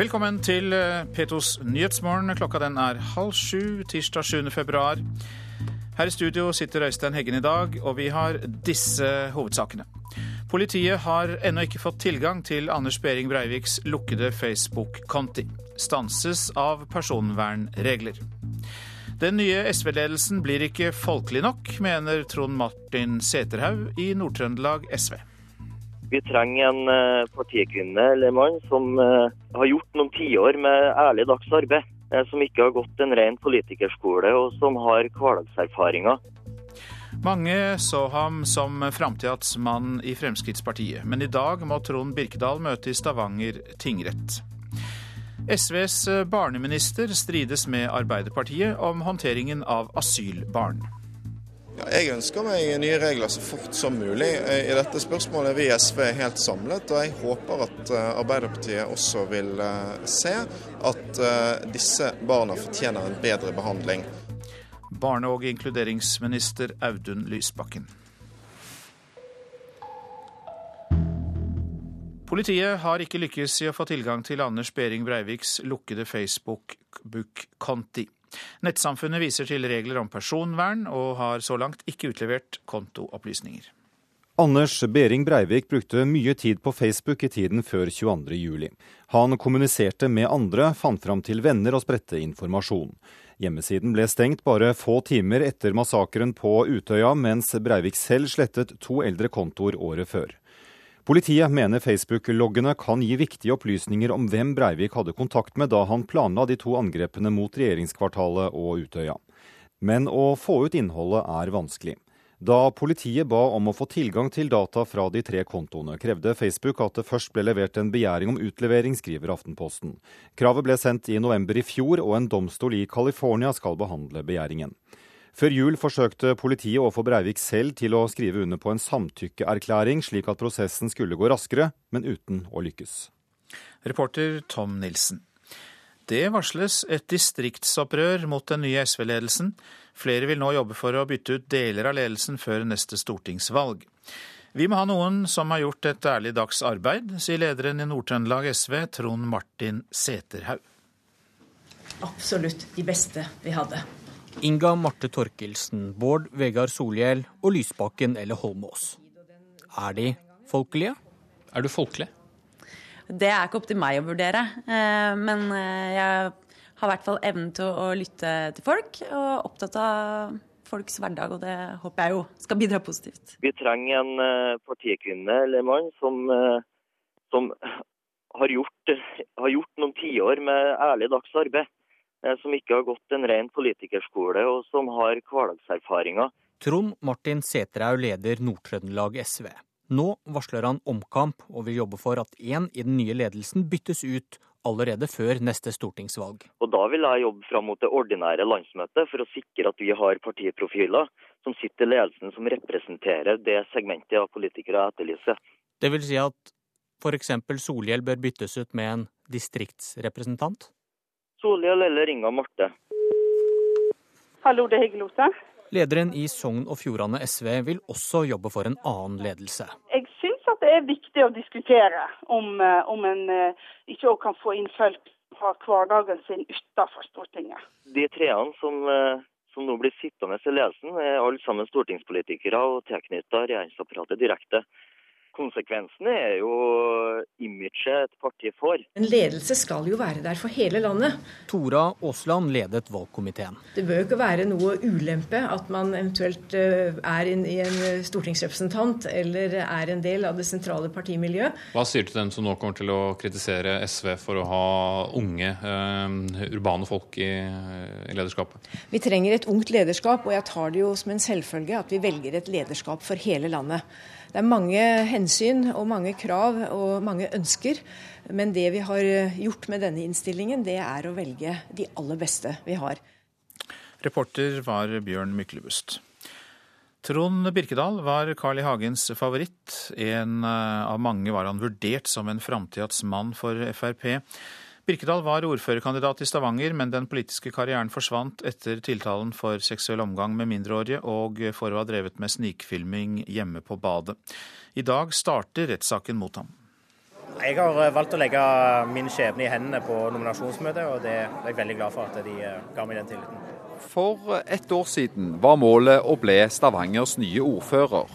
Velkommen til eh, P2s Nyhetsmorgen. Klokka den er halv sju tirsdag 7. februar. Her i studio sitter Øystein Heggen i dag, og vi har disse hovedsakene. Politiet har ennå ikke fått tilgang til Anders Behring Breiviks lukkede Facebook-konti. Stanses av personvernregler. Den nye SV-ledelsen blir ikke folkelig nok, mener Trond Martin Seterhaug i Nord-Trøndelag SV. Vi trenger en eh, partikvinne eller mann som eh, har gjort noen tiår med ærlig dags arbeid. eh, Som ikke har gått en ren politikerskole, og som har hverdagserfaringer. Mange så ham som framtidas mann i Fremskrittspartiet, men i dag må Trond Birkedal møte i Stavanger tingrett. SVs barneminister strides med Arbeiderpartiet om håndteringen av asylbarn. Ja, jeg ønsker meg nye regler så fort som mulig. I dette spørsmålet er vi i SV helt samlet, og jeg håper at eh, Arbeiderpartiet også vil eh, se at eh, disse barna fortjener en bedre behandling. Barne- og inkluderingsminister Audun Lysbakken. Politiet har ikke lykkes i å få tilgang til Anders Behring Breiviks lukkede Facebook-konti. Nettsamfunnet viser til regler om personvern, og har så langt ikke utlevert kontoopplysninger. Anders Behring Breivik brukte mye tid på Facebook i tiden før 22.07. Han kommuniserte med andre, fant fram til venner og spredte informasjon. Hjemmesiden ble stengt bare få timer etter massakren på Utøya, mens Breivik selv slettet to eldre kontoer året før. Politiet mener Facebook-loggene kan gi viktige opplysninger om hvem Breivik hadde kontakt med da han planla de to angrepene mot regjeringskvartalet og Utøya. Men å få ut innholdet er vanskelig. Da politiet ba om å få tilgang til data fra de tre kontoene, krevde Facebook at det først ble levert en begjæring om utlevering, skriver Aftenposten. Kravet ble sendt i november i fjor, og en domstol i California skal behandle begjæringen. Før jul forsøkte politiet å få Breivik selv til å skrive under på en samtykkeerklæring, slik at prosessen skulle gå raskere, men uten å lykkes. Reporter Tom Nilsen. Det varsles et distriktsopprør mot den nye SV-ledelsen. Flere vil nå jobbe for å bytte ut deler av ledelsen før neste stortingsvalg. Vi må ha noen som har gjort et ærlig dags arbeid, sier lederen i Nord-Trøndelag SV, Trond Martin Seterhaug. Absolutt de beste vi hadde. Inga Marte Torkelsen, Bård Vegard Solhjell og Lysbakken eller Holmås. Er de folkelige? Er du folkelig? Det er ikke opp til meg å vurdere, eh, men eh, jeg har i hvert fall evnen til å lytte til folk, og opptatt av folks hverdag, og det håper jeg jo skal bidra positivt. Vi trenger en eh, partikvinne eller mann som, som har, gjort, har gjort noen tiår med ærlig dags arbeid. Som ikke har gått en ren politikerskole, og som har hverdagserfaringer. Trond Martin Seterhaug leder Nord-Trøndelag SV. Nå varsler han omkamp, og vil jobbe for at én i den nye ledelsen byttes ut allerede før neste stortingsvalg. Og Da vil jeg jobbe fram mot det ordinære landsmøtet for å sikre at vi har partiprofiler som sitter i ledelsen som representerer det segmentet av politikere jeg etterlyser. Det vil si at f.eks. Solhjell bør byttes ut med en distriktsrepresentant? Solhjell eller Inga Marte. Hallo, det er Higgelose. Lederen i Sogn og Fjordane SV vil også jobbe for en annen ledelse. Jeg syns at det er viktig å diskutere om, om en ikke kan få inn folk fra hverdagen sin utenfor Stortinget. De treene som, som nå blir sittende i ledelsen, er alle sammen stortingspolitikere og tilknyttet regjeringsapparatet direkte. Konsekvensen er jo imaget et parti får. En ledelse skal jo være der for hele landet. Tora Aasland ledet valgkomiteen. Det bør jo ikke være noe ulempe at man eventuelt er en, en stortingsrepresentant eller er en del av det sentrale partimiljøet. Hva sier du til dem som nå kommer til å kritisere SV for å ha unge, uh, urbane folk i, i lederskapet? Vi trenger et ungt lederskap, og jeg tar det jo som en selvfølge at vi velger et lederskap for hele landet. Det er mange hensyn og mange krav og mange ønsker. Men det vi har gjort med denne innstillingen, det er å velge de aller beste vi har. Reporter var Bjørn Myklebust. Trond Birkedal var Carl I. Hagens favoritt. En av mange var han vurdert som en framtidas mann for Frp. Birkedal var ordførerkandidat i Stavanger, men den politiske karrieren forsvant etter tiltalen for seksuell omgang med mindreårige og for å ha drevet med snikfilming hjemme på badet. I dag starter rettssaken mot ham. Jeg har valgt å legge min skjebne i hendene på nominasjonsmøtet, og det er jeg veldig glad for at de ga meg den tilliten. For ett år siden var målet å bli Stavangers nye ordfører.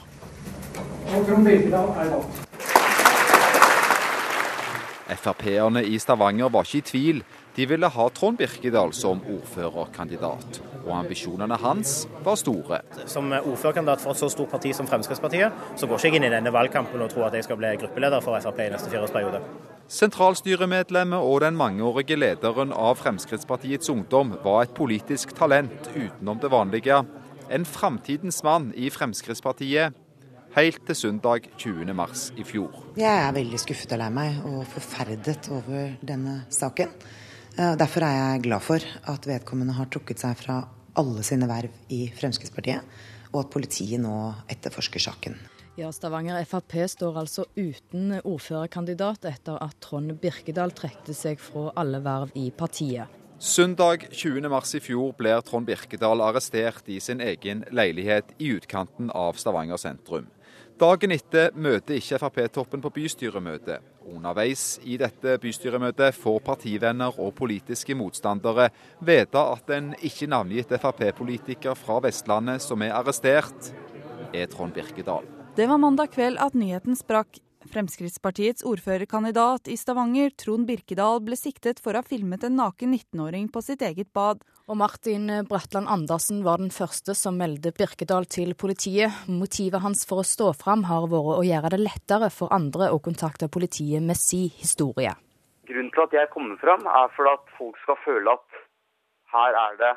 Frp-erne i Stavanger var ikke i tvil. De ville ha Trond Birkedal som ordførerkandidat. Og ambisjonene hans var store. Som ordførerkandidat for et så stort parti som Fremskrittspartiet, så går ikke jeg inn i denne valgkampen og tror at jeg skal bli gruppeleder for Frp i neste fireårsperiode. Sentralstyremedlemmet og den mangeårige lederen av Fremskrittspartiets Ungdom var et politisk talent utenom det vanlige. En framtidens mann i Fremskrittspartiet, helt til søndag 20. mars i fjor. Jeg er veldig skuffet og lei meg og forferdet over denne saken. Derfor er jeg glad for at vedkommende har trukket seg fra alle sine verv i Fremskrittspartiet, og at politiet nå etterforsker saken. Ja, Stavanger Frp står altså uten ordførerkandidat etter at Trond Birkedal trekte seg fra alle verv i partiet. Søndag 20.3 i fjor blir Trond Birkedal arrestert i sin egen leilighet i utkanten av Stavanger sentrum. Dagen etter møter ikke Frp-toppen på bystyremøtet. Underveis i dette bystyremøtet får partivenner og politiske motstandere vite at en ikke navngitt Frp-politiker fra Vestlandet som er arrestert, er Trond Birkedal. Det var mandag kveld at nyheten sprakk. Fremskrittspartiets ordførerkandidat i Stavanger, Trond Birkedal, ble siktet for å ha filmet en naken 19-åring på sitt eget bad. Og Martin Bratland Andersen var den første som meldte Birkedal til politiet. Motivet hans for å stå fram har vært å gjøre det lettere for andre å kontakte politiet med si historie. Grunnen til at jeg kommer fram, er for at folk skal føle at her er det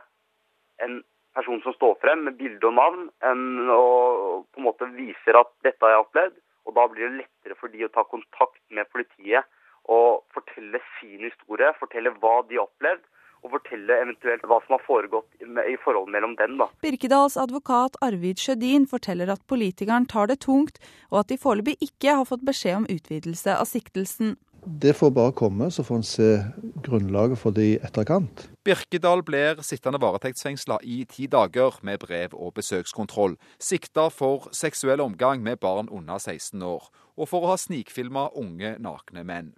en person som står frem med bilde og navn, og på en måte viser at dette har jeg opplevd. Og da blir det lettere for de å ta kontakt med politiet og fortelle sin historie, fortelle hva de har opplevd. Og fortelle eventuelt hva som har foregått i forholdet mellom dem. da. Birkedals advokat Arvid Sjødin forteller at politikeren tar det tungt, og at de foreløpig ikke har fått beskjed om utvidelse av siktelsen. Det får bare komme, så får en se grunnlaget for det i etterkant. Birkedal blir sittende varetektsfengsla i ti dager med brev- og besøkskontroll. Sikta for seksuell omgang med barn under 16 år, og for å ha snikfilma unge nakne menn.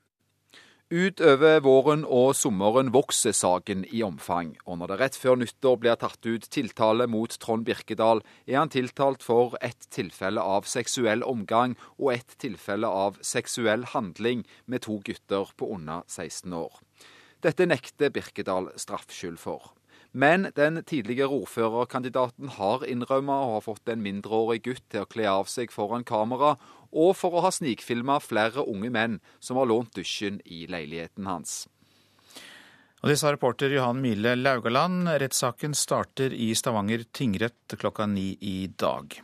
Utover våren og sommeren vokser saken i omfang, og når det rett før nyttår blir tatt ut tiltale mot Trond Birkedal, er han tiltalt for ett tilfelle av seksuell omgang og ett tilfelle av seksuell handling med to gutter på under 16 år. Dette nekter Birkedal straffskyld for. Men den tidligere ordførerkandidaten har innrømmet å ha fått en mindreårig gutt til å kle av seg foran kamera, og for å ha snikfilma flere unge menn som har lånt dusjen i leiligheten hans. Og det sa reporter Johan Mile Laugaland. Rettssaken starter i Stavanger tingrett klokka ni i dag.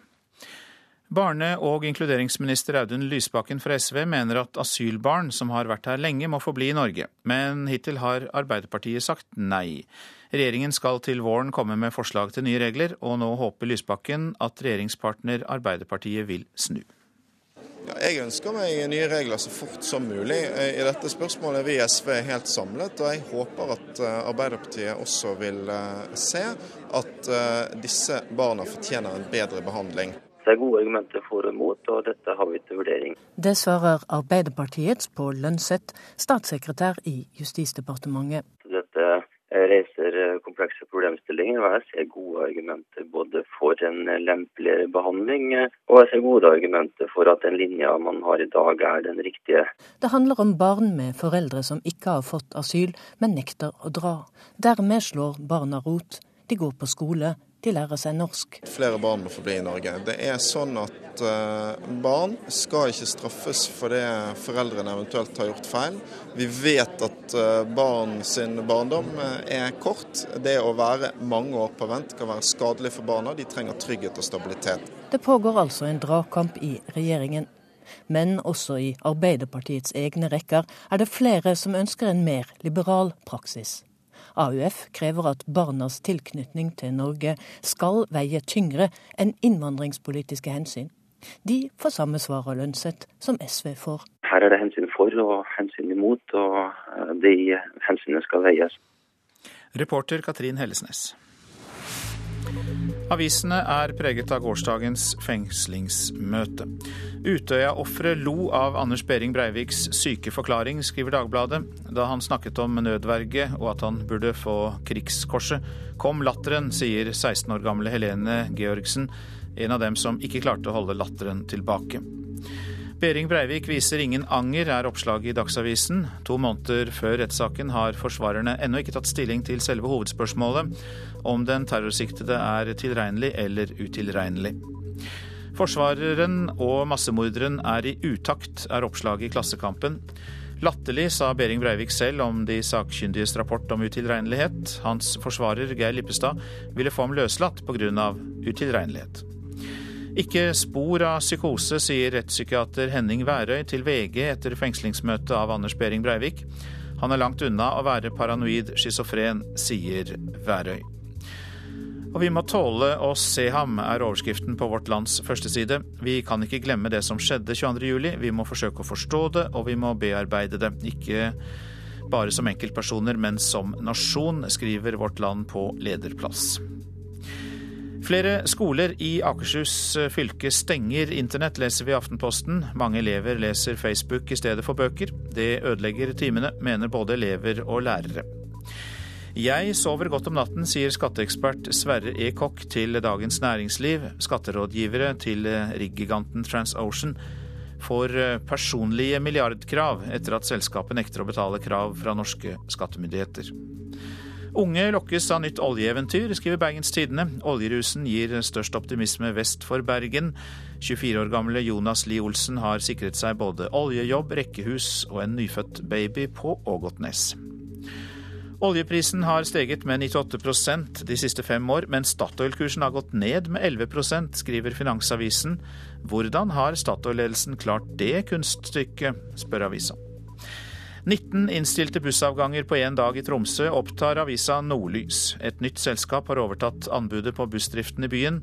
Barne- og inkluderingsminister Audun Lysbakken fra SV mener at asylbarn som har vært her lenge, må få bli i Norge. Men hittil har Arbeiderpartiet sagt nei. Regjeringen skal til våren komme med forslag til nye regler, og nå håper Lysbakken at regjeringspartner Arbeiderpartiet vil snu. Ja, jeg ønsker meg nye regler så fort som mulig. I dette spørsmålet er vi i SV helt samlet, og jeg håper at Arbeiderpartiet også vil se at disse barna fortjener en bedre behandling. Det er gode argumenter for og mot, og dette har vi til vurdering. Det svarer Arbeiderpartiets Pål Lønseth, statssekretær i Justisdepartementet. Reiser komplekse problemstillinger, og jeg ser gode argumenter både for en lempeligere behandling, og jeg ser gode argumenter for at den linja man har i dag er den riktige. Det handler om barn med foreldre som ikke har fått asyl, men nekter å dra. Dermed slår barna rot. De går på skole, de lærer seg norsk. Flere barn må få bli i Norge. Det er sånn at uh, barn skal ikke straffes for det foreldrene eventuelt har gjort feil. Vi vet at uh, barn sin barndom er kort. Det å være mange år på vent kan være skadelig for barna. De trenger trygghet og stabilitet. Det pågår altså en dragkamp i regjeringen. Men også i Arbeiderpartiets egne rekker er det flere som ønsker en mer liberal praksis. AUF krever at barnas tilknytning til Norge skal veie tyngre enn innvandringspolitiske hensyn. De får samme svar av Lønseth som SV får. Her er det hensyn for og hensyn imot, og de hensynene skal veies. Reporter Katrin Hellesnes. Avisene er preget av gårsdagens fengslingsmøte. Utøya-ofre lo av Anders Behring Breiviks syke forklaring, skriver Dagbladet. Da han snakket om nødverge og at han burde få Krigskorset, kom latteren, sier 16 år gamle Helene Georgsen, en av dem som ikke klarte å holde latteren tilbake. Behring Breivik viser ingen anger, er oppslaget i Dagsavisen. To måneder før rettssaken har forsvarerne ennå ikke tatt stilling til selve hovedspørsmålet, om den terrorsiktede er tilregnelig eller utilregnelig. Forsvareren og massemorderen er i utakt, er oppslaget i Klassekampen. Latterlig, sa Behring Breivik selv om de sakkyndiges rapport om utilregnelighet. Hans forsvarer Geir Lippestad ville få ham løslatt pga. utilregnelighet. Ikke spor av psykose, sier rettspsykiater Henning Værøy til VG etter fengslingsmøtet av Anders Behring Breivik. Han er langt unna å være paranoid schizofren, sier Værøy. Og vi må tåle å se ham, er overskriften på Vårt Lands førsteside. Vi kan ikke glemme det som skjedde 22.07. Vi må forsøke å forstå det, og vi må bearbeide det. Ikke bare som enkeltpersoner, men som nasjon, skriver Vårt Land på lederplass. Flere skoler i Akershus fylke stenger internett, leser vi i Aftenposten. Mange elever leser Facebook i stedet for bøker. Det ødelegger timene, mener både elever og lærere. Jeg sover godt om natten, sier skatteekspert Sverre E. Kokk til Dagens Næringsliv. Skatterådgivere til riggiganten TransOcean får personlige milliardkrav etter at selskapet nekter å betale krav fra norske skattemyndigheter. Unge lokkes av nytt oljeeventyr, skriver Bergens Tidende. Oljerusen gir størst optimisme vest for Bergen. 24 år gamle Jonas Lie Olsen har sikret seg både oljejobb, rekkehus og en nyfødt baby på Ågotnes. Oljeprisen har steget med 98% de siste fem år, men Statoil-kursen har gått ned med 11% skriver Finansavisen. Hvordan har Statoil-ledelsen klart det kunststykket, spør avisa. 19 innstilte bussavganger på én dag i Tromsø opptar avisa Nordlys. Et nytt selskap har overtatt anbudet på bussdriften i byen.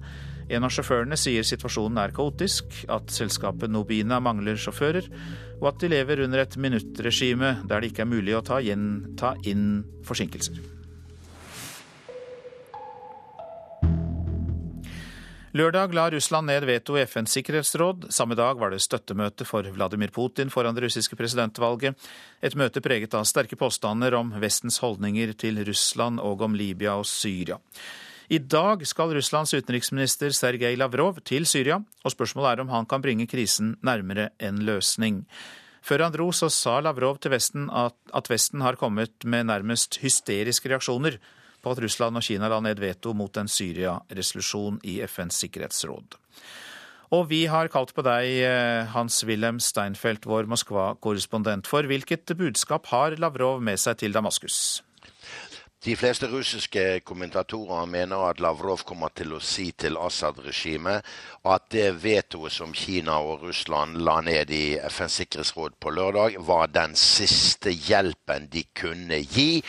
En av sjåførene sier situasjonen er kaotisk, at selskapet Nobina mangler sjåfører, og at de lever under et minuttregime der det ikke er mulig å ta, ta inn forsinkelser. Lørdag la Russland ned veto i FNs sikkerhetsråd. Samme dag var det støttemøte for Vladimir Putin foran det russiske presidentvalget. Et møte preget av sterke påstander om Vestens holdninger til Russland og om Libya og Syria. I dag skal Russlands utenriksminister Sergej Lavrov til Syria, og spørsmålet er om han kan bringe krisen nærmere en løsning. Før han dro, så sa Lavrov til Vesten at, at Vesten har kommet med nærmest hysteriske reaksjoner på at Russland og Kina la ned veto mot en Syria-resolusjon i FNs sikkerhetsråd. Og vi har kalt på deg, eh, Hans-Wilhelm Steinfeld, vår Moskva-korrespondent. For hvilket budskap har Lavrov med seg til Damaskus? De fleste russiske kommentatorer mener at Lavrov kommer til å si til Assad-regimet at det vetoet som Kina og Russland la ned i FNs sikkerhetsråd på lørdag, var den siste hjelpen de kunne gi,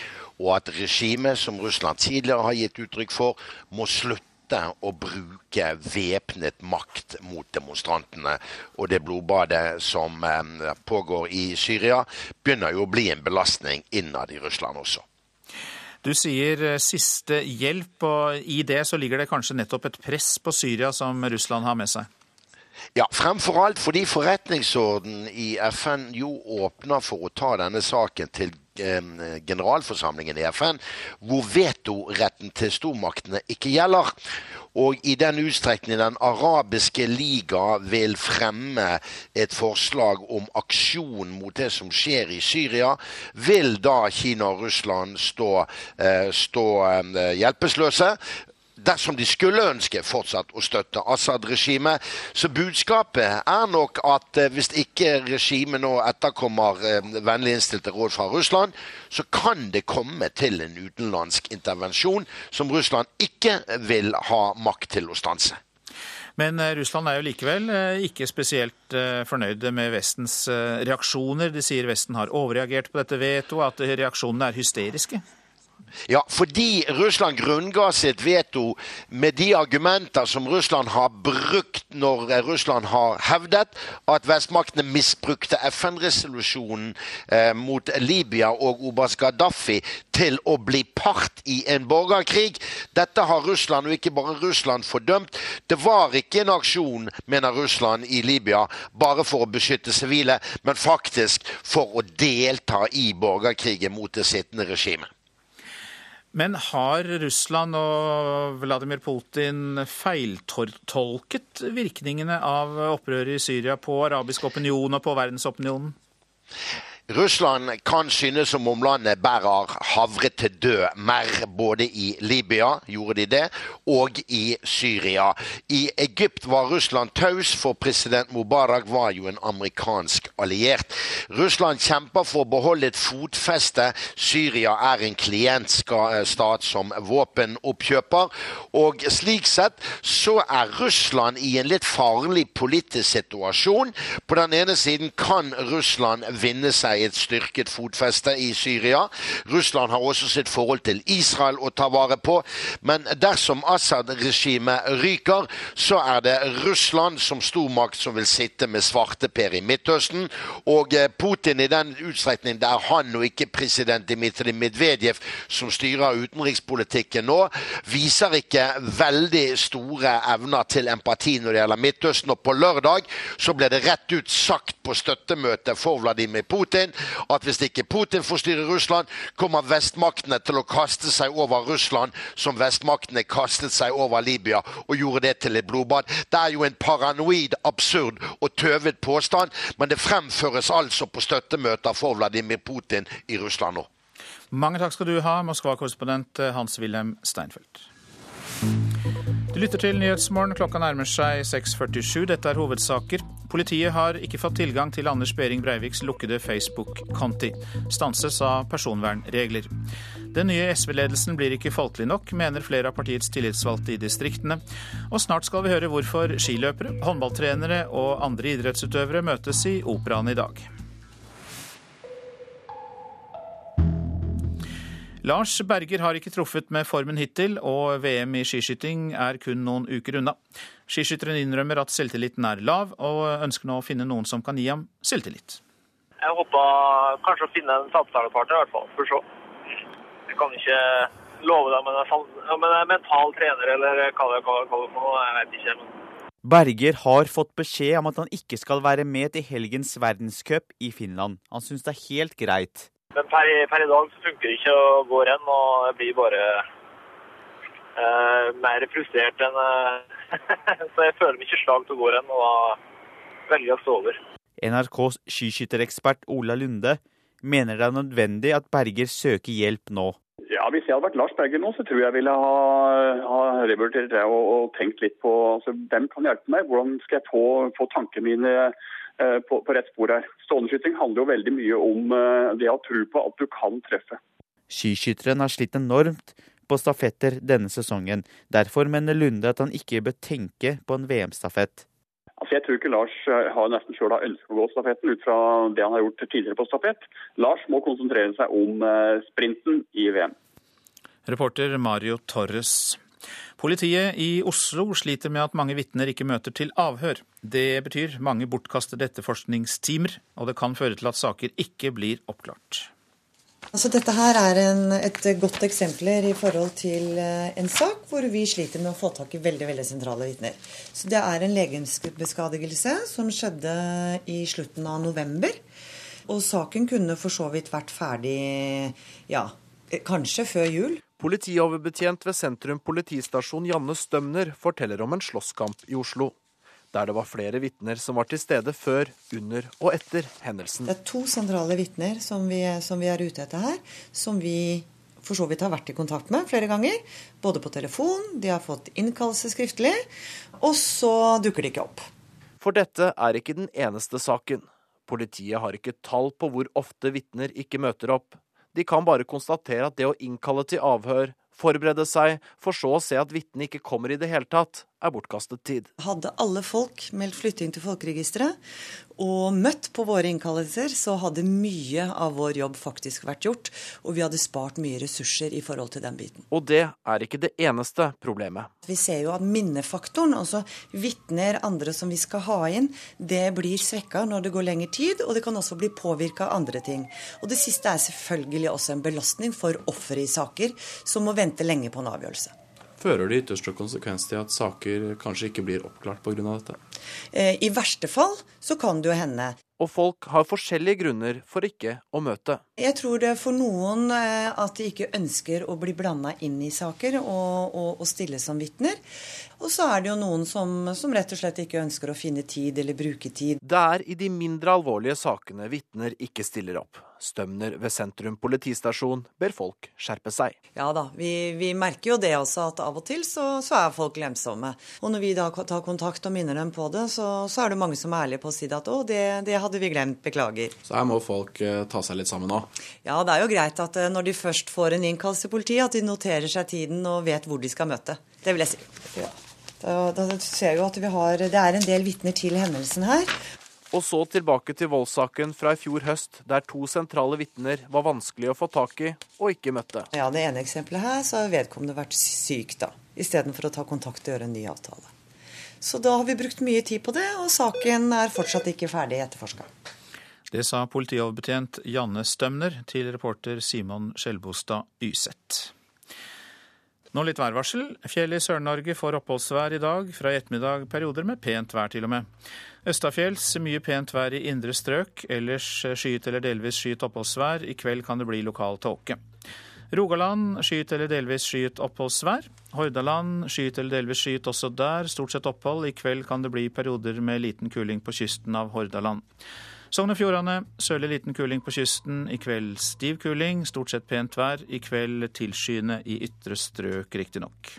og at regimet, som Russland tidligere har gitt uttrykk for, må slutte å bruke væpnet makt mot demonstrantene. Og det blodbadet som eh, pågår i Syria, begynner jo å bli en belastning innad i Russland også. Du sier eh, siste hjelp, og i det så ligger det kanskje nettopp et press på Syria som Russland har med seg? Ja, fremfor alt fordi forretningsorden i FN jo åpner for å ta denne saken til generalforsamlingen i FN, hvor vetoretten til stormaktene ikke gjelder. Og i den utstrekning Den arabiske liga vil fremme et forslag om aksjon mot det som skjer i Syria, vil da Kina og Russland stå, eh, stå eh, hjelpeløse dersom de skulle ønske fortsatt å støtte Assad-regimet. Så budskapet er nok at eh, hvis ikke regimet nå etterkommer eh, vennlig innstilte råd fra Russland, så kan det komme til en utenlandsk intervensjon som Russland ikke vil ha makt til å stanse. Men eh, Russland er jo likevel ikke spesielt fornøyde med Vestens reaksjoner. De sier Vesten har overreagert på dette vetoet, at reaksjonene er hysteriske. Ja, fordi Russland grunnga sitt veto med de argumenter som Russland har brukt når Russland har hevdet at vestmaktene misbrukte FN-resolusjonen eh, mot Libya og Obas Gaddafi til å bli part i en borgerkrig. Dette har Russland, og ikke bare Russland, fordømt. Det var ikke en aksjon, mener Russland, i Libya bare for å beskytte sivile, men faktisk for å delta i borgerkrigen mot det sittende regimet. Men har Russland og Vladimir Putin feiltolket virkningene av opprøret i Syria på arabisk opinion og på verdensopinionen? Russland kan synes som om landet bærer havre til død mer, både i Libya, gjorde de det, og i Syria. I Egypt var Russland taus, for president Mubarak var jo en amerikansk alliert. Russland kjemper for å beholde et fotfeste. Syria er en klientstat som våpenoppkjøper. Og slik sett så er Russland i en litt farlig politisk situasjon. På den ene siden kan Russland vinne seg seg et styrket fotfeste i Syria. Russland har også sitt forhold til Israel å ta vare på. Men dersom Assad-regimet ryker, så er det Russland som stormakt som vil sitte med svarteper i Midtøsten. Og eh, Putin, i den utstrekning det er han og ikke president Dmitrij Medvedev som styrer utenrikspolitikken nå, viser ikke veldig store evner til empati når det gjelder Midtøsten. Og på lørdag så ble det rett ut sagt på støttemøtet for Vladimir Putin Putin at hvis ikke Putin får styre Russland, kommer vestmaktene til å kaste seg over Russland som vestmaktene kastet seg over Libya og gjorde det til et blodbad. Det er jo en paranoid, absurd og tøvet påstand, men det fremføres altså på støttemøter for Vladimir Putin i Russland nå. Mange takk skal du ha, Moskva-korrespondent Hans-Wilhelm Steinfeld. Du lytter til Nyhetsmorgen. Klokka nærmer seg 6.47. Dette er hovedsaker. Politiet har ikke fått tilgang til Anders Behring Breiviks lukkede Facebook-konti. Stanses av personvernregler. Den nye SV-ledelsen blir ikke folkelig nok, mener flere av partiets tillitsvalgte i distriktene. Og snart skal vi høre hvorfor skiløpere, håndballtrenere og andre idrettsutøvere møtes i Operaen i dag. Lars Berger har ikke truffet med formen hittil, og VM i skiskyting er kun noen uker unna. Skiskytteren innrømmer at selvtilliten er lav, og ønsker nå å finne noen som kan gi ham selvtillit. Jeg håper kanskje å finne en samtalepartner, i hvert fall. For så. Jeg kan ikke love deg om en mental trener eller hva det er for noe, jeg vet ikke. Berger har fått beskjed om at han ikke skal være med til helgens verdenscup i Finland. Han syns det er helt greit. Men per, per, i dag så funker det ikke å gå renn, og jeg blir bare eh, mer frustrert enn eh, Så jeg føler meg ikke slag til å gå renn, og da velger jeg å stå over. NRKs skiskytterekspert Ola Lunde mener det er nødvendig at Berger søker hjelp nå. Ja, Hvis jeg hadde vært Lars Berger nå, så tror jeg ville ha, ha revurdert det og, og, tenkt litt på altså, hvem kan hjelpe meg. Hvordan skal jeg få, få tankene mine på, på rett spor her. Ståleskyting handler jo veldig mye om eh, det å tro på at du kan treffe. Skiskytteren har slitt enormt på stafetter denne sesongen. Derfor mener Lunde at han ikke bør tenke på en VM-stafett. Altså, jeg tror ikke Lars eh, har nesten sjøl ønsket å gå stafetten ut fra det han har gjort tidligere på stafett. Lars må konsentrere seg om sprinten i VM. Reporter Mario Torres. Politiet i Oslo sliter med at mange vitner ikke møter til avhør. Det betyr mange bortkastede etterforskningstimer, og det kan føre til at saker ikke blir oppklart. Altså, dette her er en, et godt eksempler i forhold til eh, en sak hvor vi sliter med å få tak i veldig veldig sentrale vitner. Det er en legemsbeskadigelse som skjedde i slutten av november. Og saken kunne for så vidt vært ferdig ja, kanskje før jul. Politioverbetjent ved Sentrum politistasjon Janne Stømner forteller om en slåsskamp i Oslo. Der det var flere vitner som var til stede før, under og etter hendelsen. Det er to sentrale vitner som, som vi, er ute etter her, som vi for så vidt har vært i kontakt med flere ganger. Både på telefon, de har fått innkallelse skriftlig, og så dukker de ikke opp. For dette er ikke den eneste saken. Politiet har ikke tall på hvor ofte vitner ikke møter opp. De kan bare konstatere at det å innkalle til avhør, forberede seg, for så å se at vitnet ikke kommer i det hele tatt, er bortkastet tid. Hadde alle folk meldt flytting til folkeregisteret og møtt på våre innkallelser, så hadde mye av vår jobb faktisk vært gjort, og vi hadde spart mye ressurser i forhold til den biten. Og det er ikke det eneste problemet. Vi ser jo at minnefaktoren, altså vitner, andre som vi skal ha inn, det blir svekka når det går lengre tid, og det kan også bli påvirka av andre ting. Og det siste er selvfølgelig også en belastning for offeret i saker som må vente lenge på en avgjørelse. Fører det ytterste konsekvens til at saker kanskje ikke blir oppklart pga. dette? Eh, I verste fall så kan det jo hende. Og folk har forskjellige grunner for ikke å møte. Jeg tror det er for noen eh, at de ikke ønsker å bli blanda inn i saker og, og, og stille som vitner. Og så er det jo noen som, som, rett og slett ikke ønsker å finne tid eller bruke tid. Det er i de mindre alvorlige sakene vitner ikke stiller opp. Stømner ved sentrum politistasjon ber folk skjerpe seg. Ja da, vi, vi merker jo det også, at av og til så, så, er folk glemsomme. Og når vi da tar kontakt og minner dem på det, så, så er det mange som er ærlige på å si at å, det, det, hadde vi glemt, beklager. Så her må folk eh, ta seg litt sammen nå? Ja, det er jo greit at uh, når de først får en innkallelse til politiet, at de noterer seg tiden og vet hvor de skal møte. Det vil jeg si. Ja. Da, da ser jeg jo at vi har, Det er en del vitner til hendelsen her. Og så tilbake til voldssaken fra i fjor høst, der to sentrale vitner var vanskelig å få tak i og ikke møtte. Ja, Det ene eksempelet her, så har vedkommende vært syk, da. Istedenfor å ta kontakt og gjøre en ny avtale. Så da har vi brukt mye tid på det, og saken er fortsatt ikke ferdig etterforska. Det sa politioverbetjent Janne Stømner til reporter Simon Skjelbostad Yseth. Nå litt værvarsel. Fjell i Sør-Norge får oppholdsvær i dag. Fra i ettermiddag perioder med pent vær, til og med. Østafjells mye pent vær i indre strøk. Ellers skyet eller delvis skyet oppholdsvær. I kveld kan det bli lokal tåke. Rogaland skyet eller delvis skyet oppholdsvær. Hordaland skyet eller delvis skyet også der. Stort sett opphold. I kveld kan det bli perioder med liten kuling på kysten av Hordaland. Sogn og Fjordane sørlig liten kuling på kysten. I kveld stiv kuling, stort sett pent vær. I kveld tilskyende i ytre strøk, riktignok.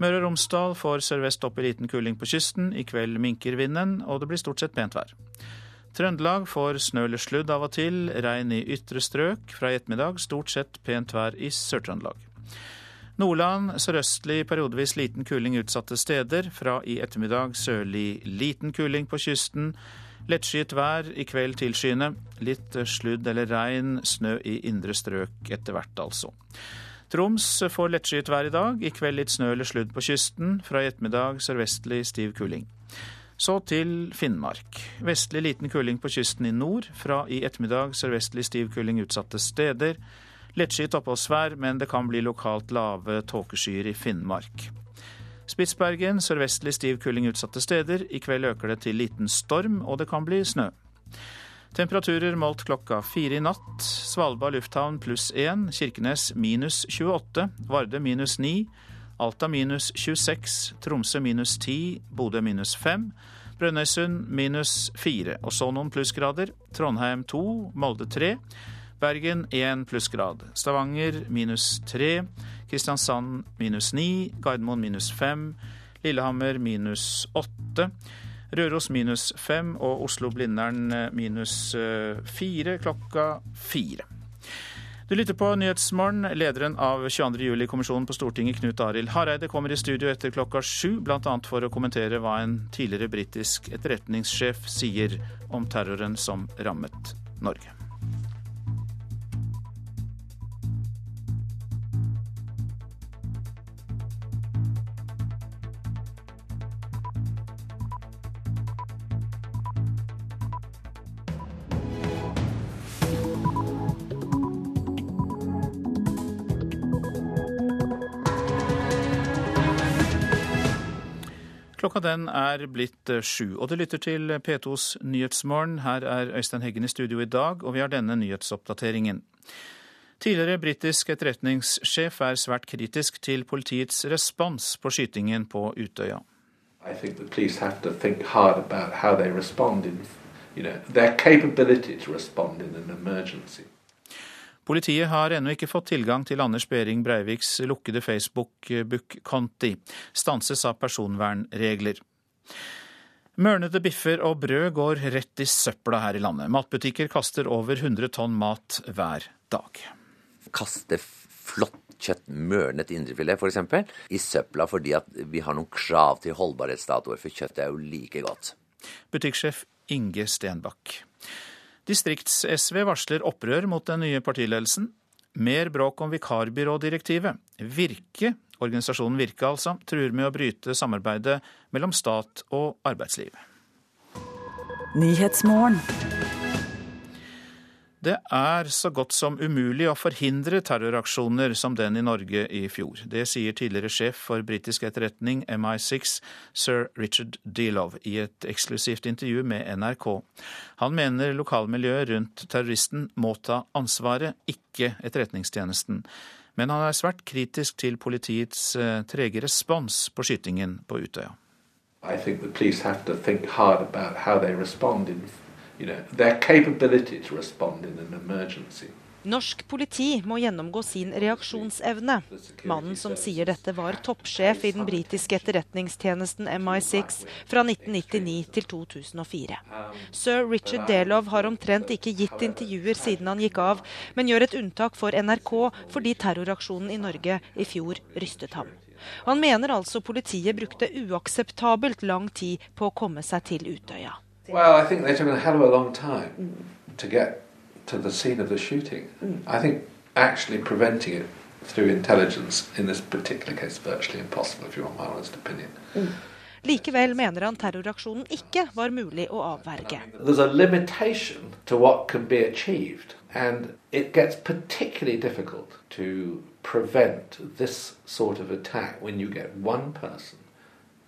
Møre og Romsdal får sørvest opp i liten kuling på kysten. I kveld minker vinden, og det blir stort sett pent vær. Trøndelag får snø eller sludd av og til, regn i ytre strøk. Fra i ettermiddag stort sett pent vær i Sør-Trøndelag. Nordland sørøstlig periodevis liten kuling utsatte steder. Fra i ettermiddag sørlig liten kuling på kysten. Lettskyet vær, i kveld tilskyende. Litt sludd eller regn, snø i indre strøk etter hvert, altså. Troms får lettskyet vær i dag. I kveld litt snø eller sludd på kysten. Fra i ettermiddag sørvestlig stiv kuling. Så til Finnmark. Vestlig liten kuling på kysten i nord. Fra i ettermiddag sørvestlig stiv kuling utsatte steder. Lettskyet oppholdsvær, men det kan bli lokalt lave tåkeskyer i Finnmark. Spitsbergen sørvestlig stiv kuling utsatte steder. I kveld øker det til liten storm, og det kan bli snø. Temperaturer målt klokka fire i natt. Svalbard lufthavn pluss én. Kirkenes minus 28. Varde minus 9. Alta minus 26. Tromsø minus 10. Bodø minus 5. Brønnøysund minus 4. Og så noen plussgrader. Trondheim 2. Molde 3. Bergen 1 plussgrad. Stavanger minus 3. Kristiansand minus 9, Gardermoen minus 5, Lillehammer minus 8, Røros minus 5 og Oslo-Blindern eh, minus 4 eh, klokka 4. Du lytter på Nyhetsmorgen. Lederen av 22. juli-kommisjonen på Stortinget, Knut Arild Hareide, kommer i studio etter klokka sju, bl.a. for å kommentere hva en tidligere britisk etterretningssjef sier om terroren som rammet Norge. Klokka den er blitt eh, sju, og du lytter til P2s Nyhetsmorgen. Her er Øystein Heggen i studio i dag, og vi har denne nyhetsoppdateringen. Tidligere britisk etterretningssjef er svært kritisk til politiets respons på skytingen på Utøya. I think the police have to think hard about how they respond in, you know, their capability to respond emergency. Politiet har ennå ikke fått tilgang til Anders Behring Breiviks lukkede Facebook-konti. Stanses av personvernregler. Mørnede biffer og brød går rett i søpla her i landet. Matbutikker kaster over 100 tonn mat hver dag. Kaste flott kjøtt, mørnet indrefilet f.eks., i søpla fordi at vi har noen krav til holdbarhetsdatoer, for kjøttet er jo like godt. Butikksjef Inge Stenbakk. Distrikts-SV varsler opprør mot den nye partiledelsen. Mer bråk om vikarbyrådirektivet. Virke, organisasjonen Virke altså, truer med å bryte samarbeidet mellom stat og arbeidsliv. Det er så godt som umulig å forhindre terroraksjoner som den i Norge i fjor. Det sier tidligere sjef for britisk etterretning MI6, sir Richard Dealove, i et eksklusivt intervju med NRK. Han mener lokalmiljøet rundt terroristen må ta ansvaret, ikke Etterretningstjenesten. Men han er svært kritisk til politiets eh, trege respons på skytingen på Utøya. I think the police have to think hard about how they respond in Norsk politi må gjennomgå sin reaksjonsevne. Mannen som sier dette, var toppsjef i den britiske etterretningstjenesten MI6 fra 1999 til 2004. Sir Richard Delov har omtrent ikke gitt intervjuer siden han gikk av, men gjør et unntak for NRK fordi terroraksjonen i Norge i fjor rystet ham. Han mener altså politiet brukte uakseptabelt lang tid på å komme seg til Utøya. Well, I think they took a hell of a long time to get to the scene of the shooting. I think actually preventing it through intelligence in this particular case is virtually impossible, if you want my honest opinion. Likevel mener han terroraksjonen ikke var mulig å avverge. There's a limitation to what can be achieved, and it gets particularly difficult to prevent this sort of attack when you get one person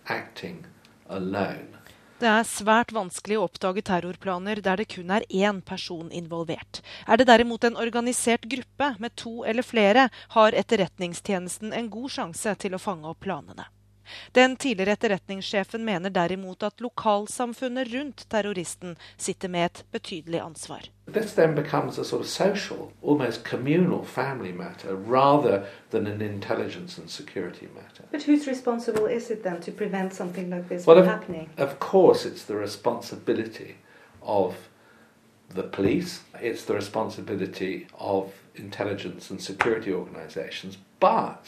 acting alone. Det er svært vanskelig å oppdage terrorplaner der det kun er én person involvert. Er det derimot en organisert gruppe med to eller flere, har Etterretningstjenesten en god sjanse til å fange opp planene. Den tidligere etterretningssjefen mener derimot at lokalsamfunnet rundt terroristen sitter med et betydelig ansvar. This then becomes a sort of social, almost communal family matter rather than an intelligence and security matter. But whose responsible is it then to prevent something like this Well, from of, happening? of course, it's the responsibility of the police, it's the responsibility of intelligence and security organizations, but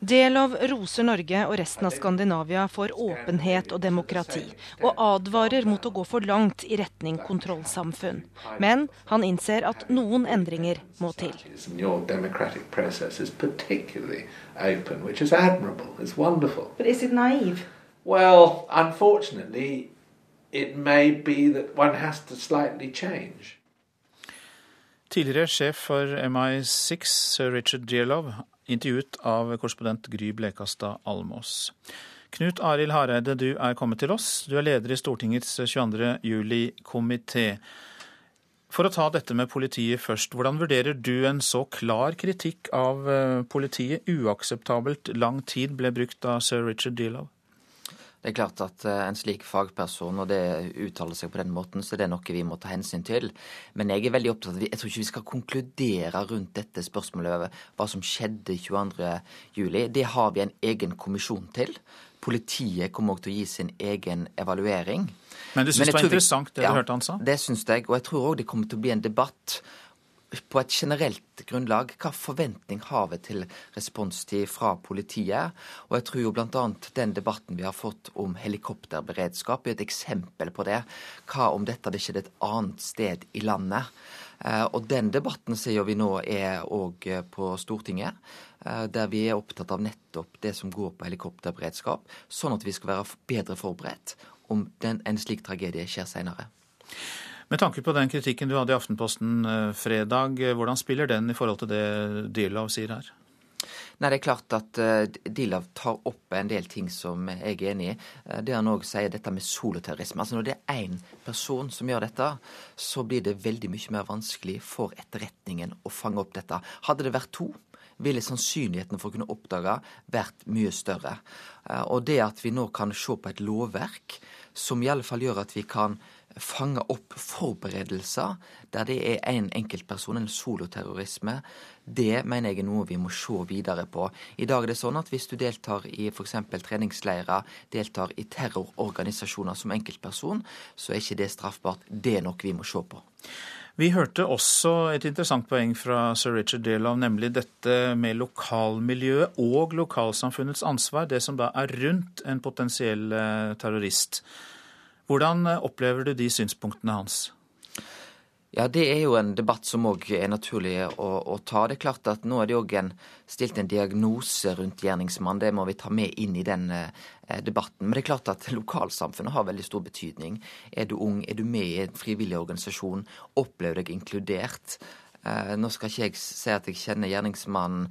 Delov roser Norge og resten av Skandinavia for åpenhet og demokrati, og advarer mot å gå for langt i retning kontrollsamfunn. Men han innser at noen endringer må til. And your democratic process is particularly open, which is admirable, it's wonderful. But is it naive? Well, unfortunately, it may be that one has to slightly change. Tidligere sjef for MI6, sir Richard Dearlov, intervjuet av korrespondent Gry Blekastad Almås. Knut Arild Hareide, du er kommet til oss. Du er leder i Stortingets 22. juli-komité. For å ta dette med politiet først, hvordan vurderer du en så klar kritikk av eh, politiet? Uakseptabelt lang tid ble brukt av sir Richard Dearlov? Det er klart at eh, en slik fagperson, og det uttaler seg på den måten, så det er noe vi må ta hensyn til. Men jeg er veldig opptatt av Jeg tror ikke vi skal konkludere rundt dette spørsmålet over hva som skjedde 22.07. Det har vi en egen kommisjon til. Politiet kommer også til å gi sin egen evaluering. Men du syns det var interessant det du hørte han sa? Det syns jeg, og jeg tror òg det kommer til å bli en debatt på et generelt grunnlag. Hva forventning har vi til responstid fra politiet? Og jeg tror jo bl.a. den debatten vi har fått om helikopterberedskap er et eksempel på det. Hva om dette hadde skjedd et annet sted i landet? Eh, Og den debatten ser vi nå er òg på Stortinget, eh, der vi er opptatt av nettopp det som går på helikopterberedskap, sånn at vi skal være bedre forberedt om den, en slik tragedie skjer seinere. Med tanke på den kritikken du hadde i Aftenposten eh, fredag, eh, hvordan spiller den i forhold til det Dearlov sier her? Nei, det er klart at uh, Dilav tar opp en del ting som jeg er enig i. Eh, det han òg sier, dette med soloterrorisme. Altså Når det er én person som gjør dette, så blir det veldig mye mer vanskelig for etterretningen å fange opp dette. Hadde det vært to, ville sannsynligheten for å kunne oppdage vært mye større. Eh, Og det at vi nå kan se på et lovverk som i alle fall gjør at vi kan fange opp forberedelser der det er en enkeltperson, en soloterrorisme, det mener jeg er noe vi må se videre på. I dag er det sånn at hvis du deltar i f.eks. treningsleirer, deltar i terrororganisasjoner som enkeltperson, så er ikke det straffbart. Det er noe vi må se på. Vi hørte også et interessant poeng fra sir Richard Delow, nemlig dette med lokalmiljøet og lokalsamfunnets ansvar, det som da er rundt en potensiell eh, terrorist. Hvordan eh, opplever du de synspunktene hans? Ja, Det er jo en debatt som òg er naturlig å, å, ta. Det er klart at Nå er det òg stilt en diagnose rundt gjerningsmann. Det må vi ta med inn i den eh, debatten. Men det er klart at lokalsamfunnet har veldig stor betydning. Er du ung, er du med i en frivillig organisasjon, opplever deg inkludert. Eh, nå skal ikke jeg si at jeg kjenner gjerningsmannen.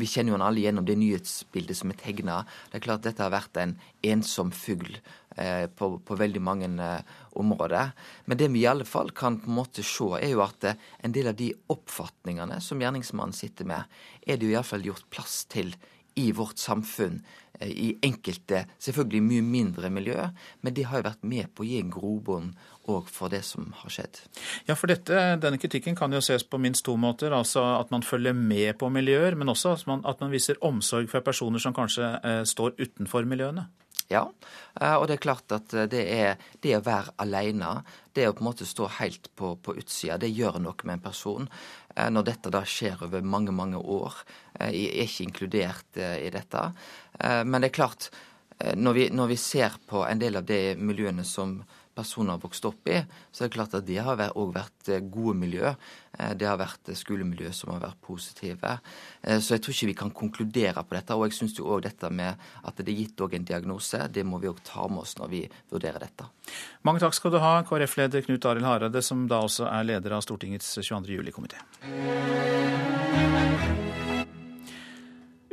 Vi kjenner jo han alle gjennom det nyhetsbildet som er tegna. Det er klart dette har vært en ensom fugl eh, på, på, veldig mange eh, områder. Men det vi i alle fall kan på en måte se, er jo at en del av de oppfatningene som gjerningsmannen sitter med, er det jo iallfall gjort plass til i vårt samfunn i enkelte, selvfølgelig mye mindre miljø, men det har jo vært med på å gi en grobunn òg for det som har skjedd. Ja, for dette, Denne kritikken kan jo ses på minst to måter. altså At man følger med på miljøer, men også at man, at man viser omsorg for personer som kanskje eh, står utenfor miljøene. Ja, eh, og det er klart at eh, det, er, det å være alene, det å på en måte stå helt på, på utsida, det gjør noe med en person. Eh, når dette da skjer over mange, mange år. Jeg er ikke inkludert i dette. Men det er klart, når vi, når vi ser på en del av de miljøene som personer har vokst opp i, så er det klart at det har òg vært eh, gode miljø. Eh, det har vært eh, skolemiljø som har vært positive. Så jeg tror ikke vi kan konkludere på dette. Og jeg syns òg dette med at det er gitt en diagnose, det må vi òg ta med oss når vi vurderer dette. Mange takk skal du ha, KrF-leder Knut Arild Hareide, som da også er leder av Stortingets 22. juli-komité.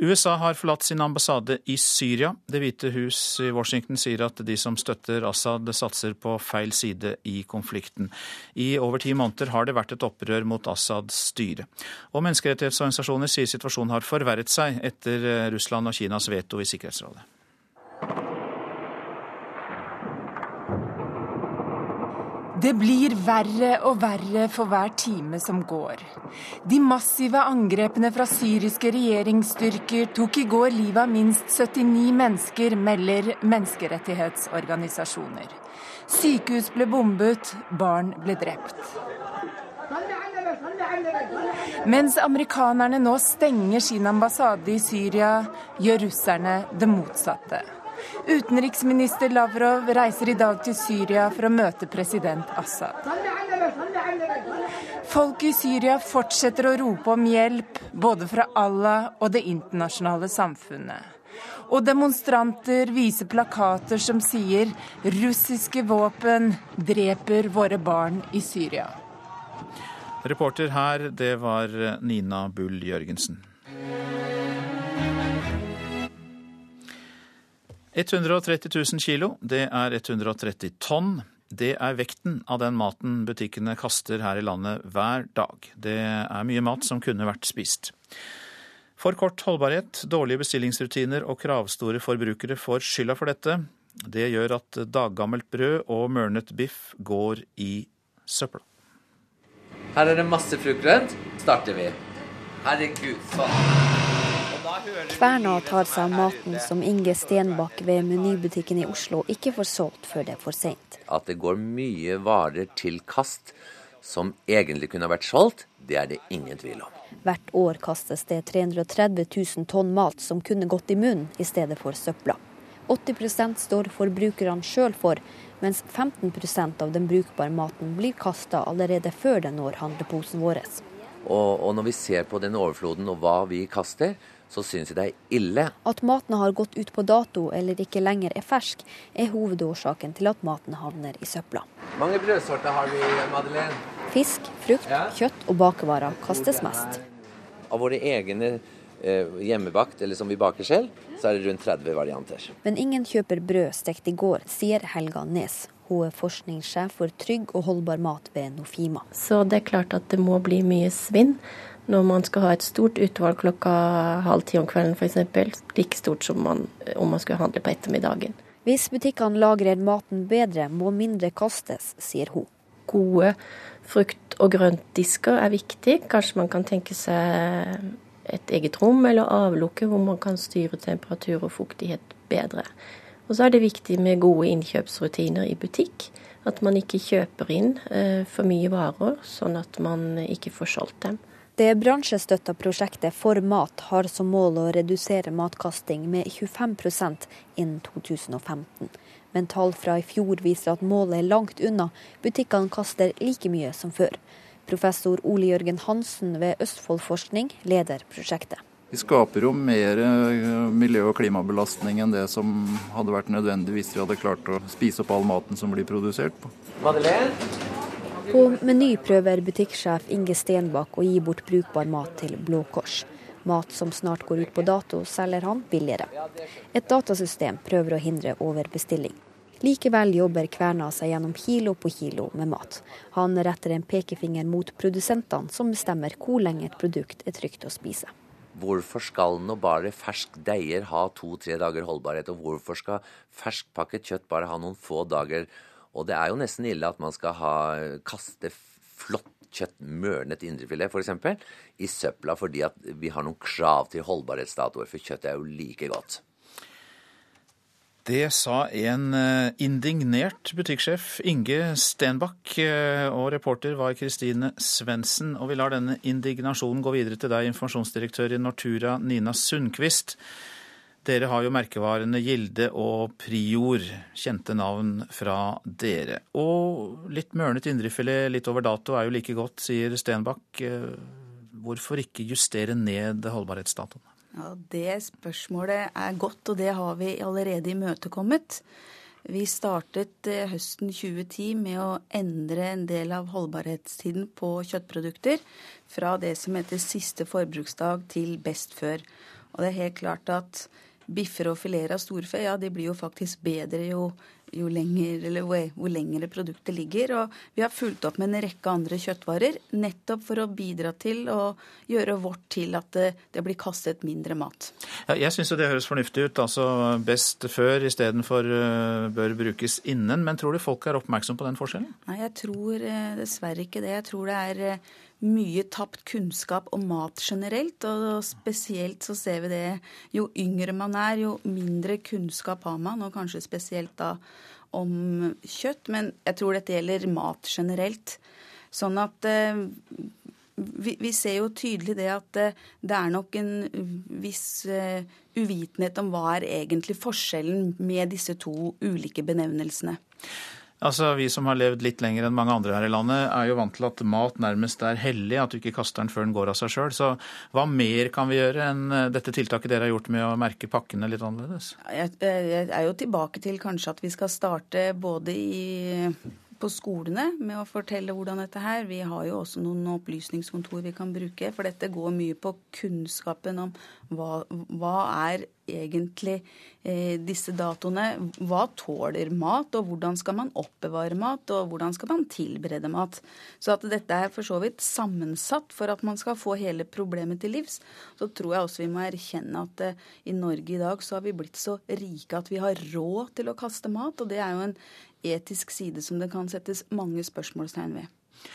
USA har forlatt sin ambassade i Syria. Det hvite hus i Washington sier at de som støtter Assad, satser på feil side i konflikten. I over ti måneder har det vært et opprør mot Assads styre. Og menneskerettighetsorganisasjoner sier situasjonen har forverret seg etter Russland og Kinas veto i Sikkerhetsrådet. Det blir verre og verre for hver time som går. De massive angrepene fra syriske regjeringsstyrker tok i går livet av minst 79 mennesker, melder menneskerettighetsorganisasjoner. Sykehus ble bombet, barn ble drept. Mens amerikanerne nå stenger sin ambassade i Syria, gjør russerne det motsatte. Utenriksminister Lavrov reiser i dag til Syria for å møte president Assad. Folk i Syria fortsetter å rope om hjelp, både fra Allah og det internasjonale samfunnet. Og demonstranter viser plakater som sier 'russiske våpen dreper våre barn i Syria'. Reporter her, det var Nina Bull Jørgensen. 130 000 kilo, det er 130 tonn. Det er vekten av den maten butikkene kaster her i landet hver dag. Det er mye mat som kunne vært spist. For kort holdbarhet, dårlige bestillingsrutiner og kravstore forbrukere får skylda for dette. Det gjør at daggammelt brød og mørnet biff går i søpla. Her er det masse frukt. Starter vi. Herregud, sånn. Kverna tar seg av maten som Inge Stenbakk ved Menybutikken i Oslo ikke får solgt før det er for seint. At det går mye varer til kast som egentlig kunne vært solgt, det er det ingen tvil om. Hvert år kastes det 330 000 tonn mat som kunne gått i munnen i stedet for søpla. 80% står forbrukerne sjøl for, mens 15% av den brukbare maten blir kasta allerede før den når handleposen vår. Og, og når vi ser på den overfloden og hva vi kaster, så syns jeg det er ille. At maten har gått ut på dato eller ikke lenger er fersk, er hovedårsaken til at maten havner i søpla. Mange brødsorter har vi, Madeleine? Fisk, frukt, ja. kjøtt og bakevarer kastes mest. Av våre egne eh, hjemmebakt, eller som vi baker selv, så er det rundt 30 varianter. Men ingen kjøper brød stekt i går, sier Helga Nes. Hun er forskningssjef for trygg og holdbar mat ved Nofima. Så det er klart at det må bli mye svinn når man skal ha et stort utvalg klokka halv ti om kvelden f.eks., like stort som man, om man skulle handle på ettermiddagen. Hvis butikkene lagrer maten bedre, må mindre kastes, sier hun. Gode frukt- og grøntdisker er viktig. Kanskje man kan tenke seg et eget rom eller avlukke hvor man kan styre temperatur og fuktighet bedre. Og så er det viktig med gode innkjøpsrutiner i butikk. At man ikke kjøper inn eh, for mye varer, sånn at man ikke får solgt dem. Det bransjestøtta prosjektet For mat har som mål å redusere matkasting med 25% innen 2015. Men tall fra i fjor viser at målet er langt unna. Butikkene kaster like mye som før. Professor Ole Jørgen Hansen ved Østfoldforskning leder prosjektet. Vi skaper jo mer eh, miljø- og klimabelastning enn det som hadde vært nødvendig hvis vi hadde klart å spise opp all maten som blir produsert. på. Madeleine? På Meny prøver butikksjef Inge Stenbakk å gi bort brukbar mat til Blå Kors. Mat som snart går ut på dato, selger han billigere. Et datasystem prøver å hindre overbestilling. Likevel jobber Kverna seg gjennom kilo på kilo med mat. Han retter en pekefinger mot produsentene, som bestemmer hvor lenge et produkt er trygt å spise. Hvorfor skal nå bare fersk deier ha to-tre dager holdbarhet, og hvorfor skal ferskpakket kjøtt bare ha noen få dager holdbarhet? Og det er jo nesten ille at man skal ha, kaste flott kjøtt, mørnet indrefilet f.eks., i søpla fordi at vi har noen krav til holdbarhetsdatoer, for kjøttet er jo like godt. Det sa en eh, indignert butikksjef, Inge Stenbakk, eh, og reporter var Kristine Svendsen. Og vi lar denne indignasjonen gå videre til deg, informasjonsdirektør i Nortura, Nina Sundquist. Dere har jo merkevarene Gilde og Prior, kjente navn fra dere. Og litt mørnet indrefilet litt over dato er jo like godt, sier Stenbakk. Eh, hvorfor ikke justere ned holdbarhetsdatoen? Ja, Det spørsmålet er godt, og det har vi allerede imøtekommet. Vi startet eh, høsten 2010 med å endre en del av holdbarhetstiden på kjøttprodukter fra det som heter siste forbruksdag til best før. Og det er helt klart at biffer og fileter av storfe ja, de blir jo faktisk bedre jo, jo lenger, eller hvor, hvor lengre produktet ligger. Og vi har fulgt opp med en rekke andre kjøttvarer nettopp for å bidra til å gjøre vårt til at det, det blir kastet mindre mat. Ja, jeg syns det høres fornuftig ut. Altså best før istedenfor uh, bør brukes innen. Men tror du folk er oppmerksom på den forskjellen? Nei, jeg tror uh, dessverre ikke det. Jeg tror det er uh, mye tapt kunnskap om mat generelt. Og spesielt så ser vi det jo yngre man er, jo mindre kunnskap har man. Og kanskje spesielt da om kjøtt. Men jeg tror dette gjelder mat generelt. Sånn at eh, vi, vi, ser jo tydelig det at eh, det er nok en viss eh, uvitenhet om hva er egentlig forskjellen med disse to ulike benevnelsene. Altså, Vi som har levd litt lenger enn mange andre her i landet, er jo vant til at mat nærmest er hellig, at du ikke kaster den før den går av seg sjøl. Så hva mer kan vi gjøre enn eh, dette tiltaket dere har gjort med å merke pakkene litt annerledes? Jeg, jeg er jo tilbake til kanskje at vi skal starte både i på skolene med å fortelle hvordan dette her. Vi har jo også noen opplysningskontor vi kan bruke, for dette går mye på kunnskapen om hva, hva er egentlig eh, disse datoene. Hva tåler mat, og hvordan skal man oppbevare mat, og hvordan skal man tilberede mat. Så at dette er for så vidt sammensatt for at man skal få hele problemet til livs. Så tror jeg også vi må erkjenne at eh, i Norge i dag så har vi blitt så rike at vi har råd til å kaste mat, og det er jo en etisk side som det kan settes mange spørsmålstegn ved.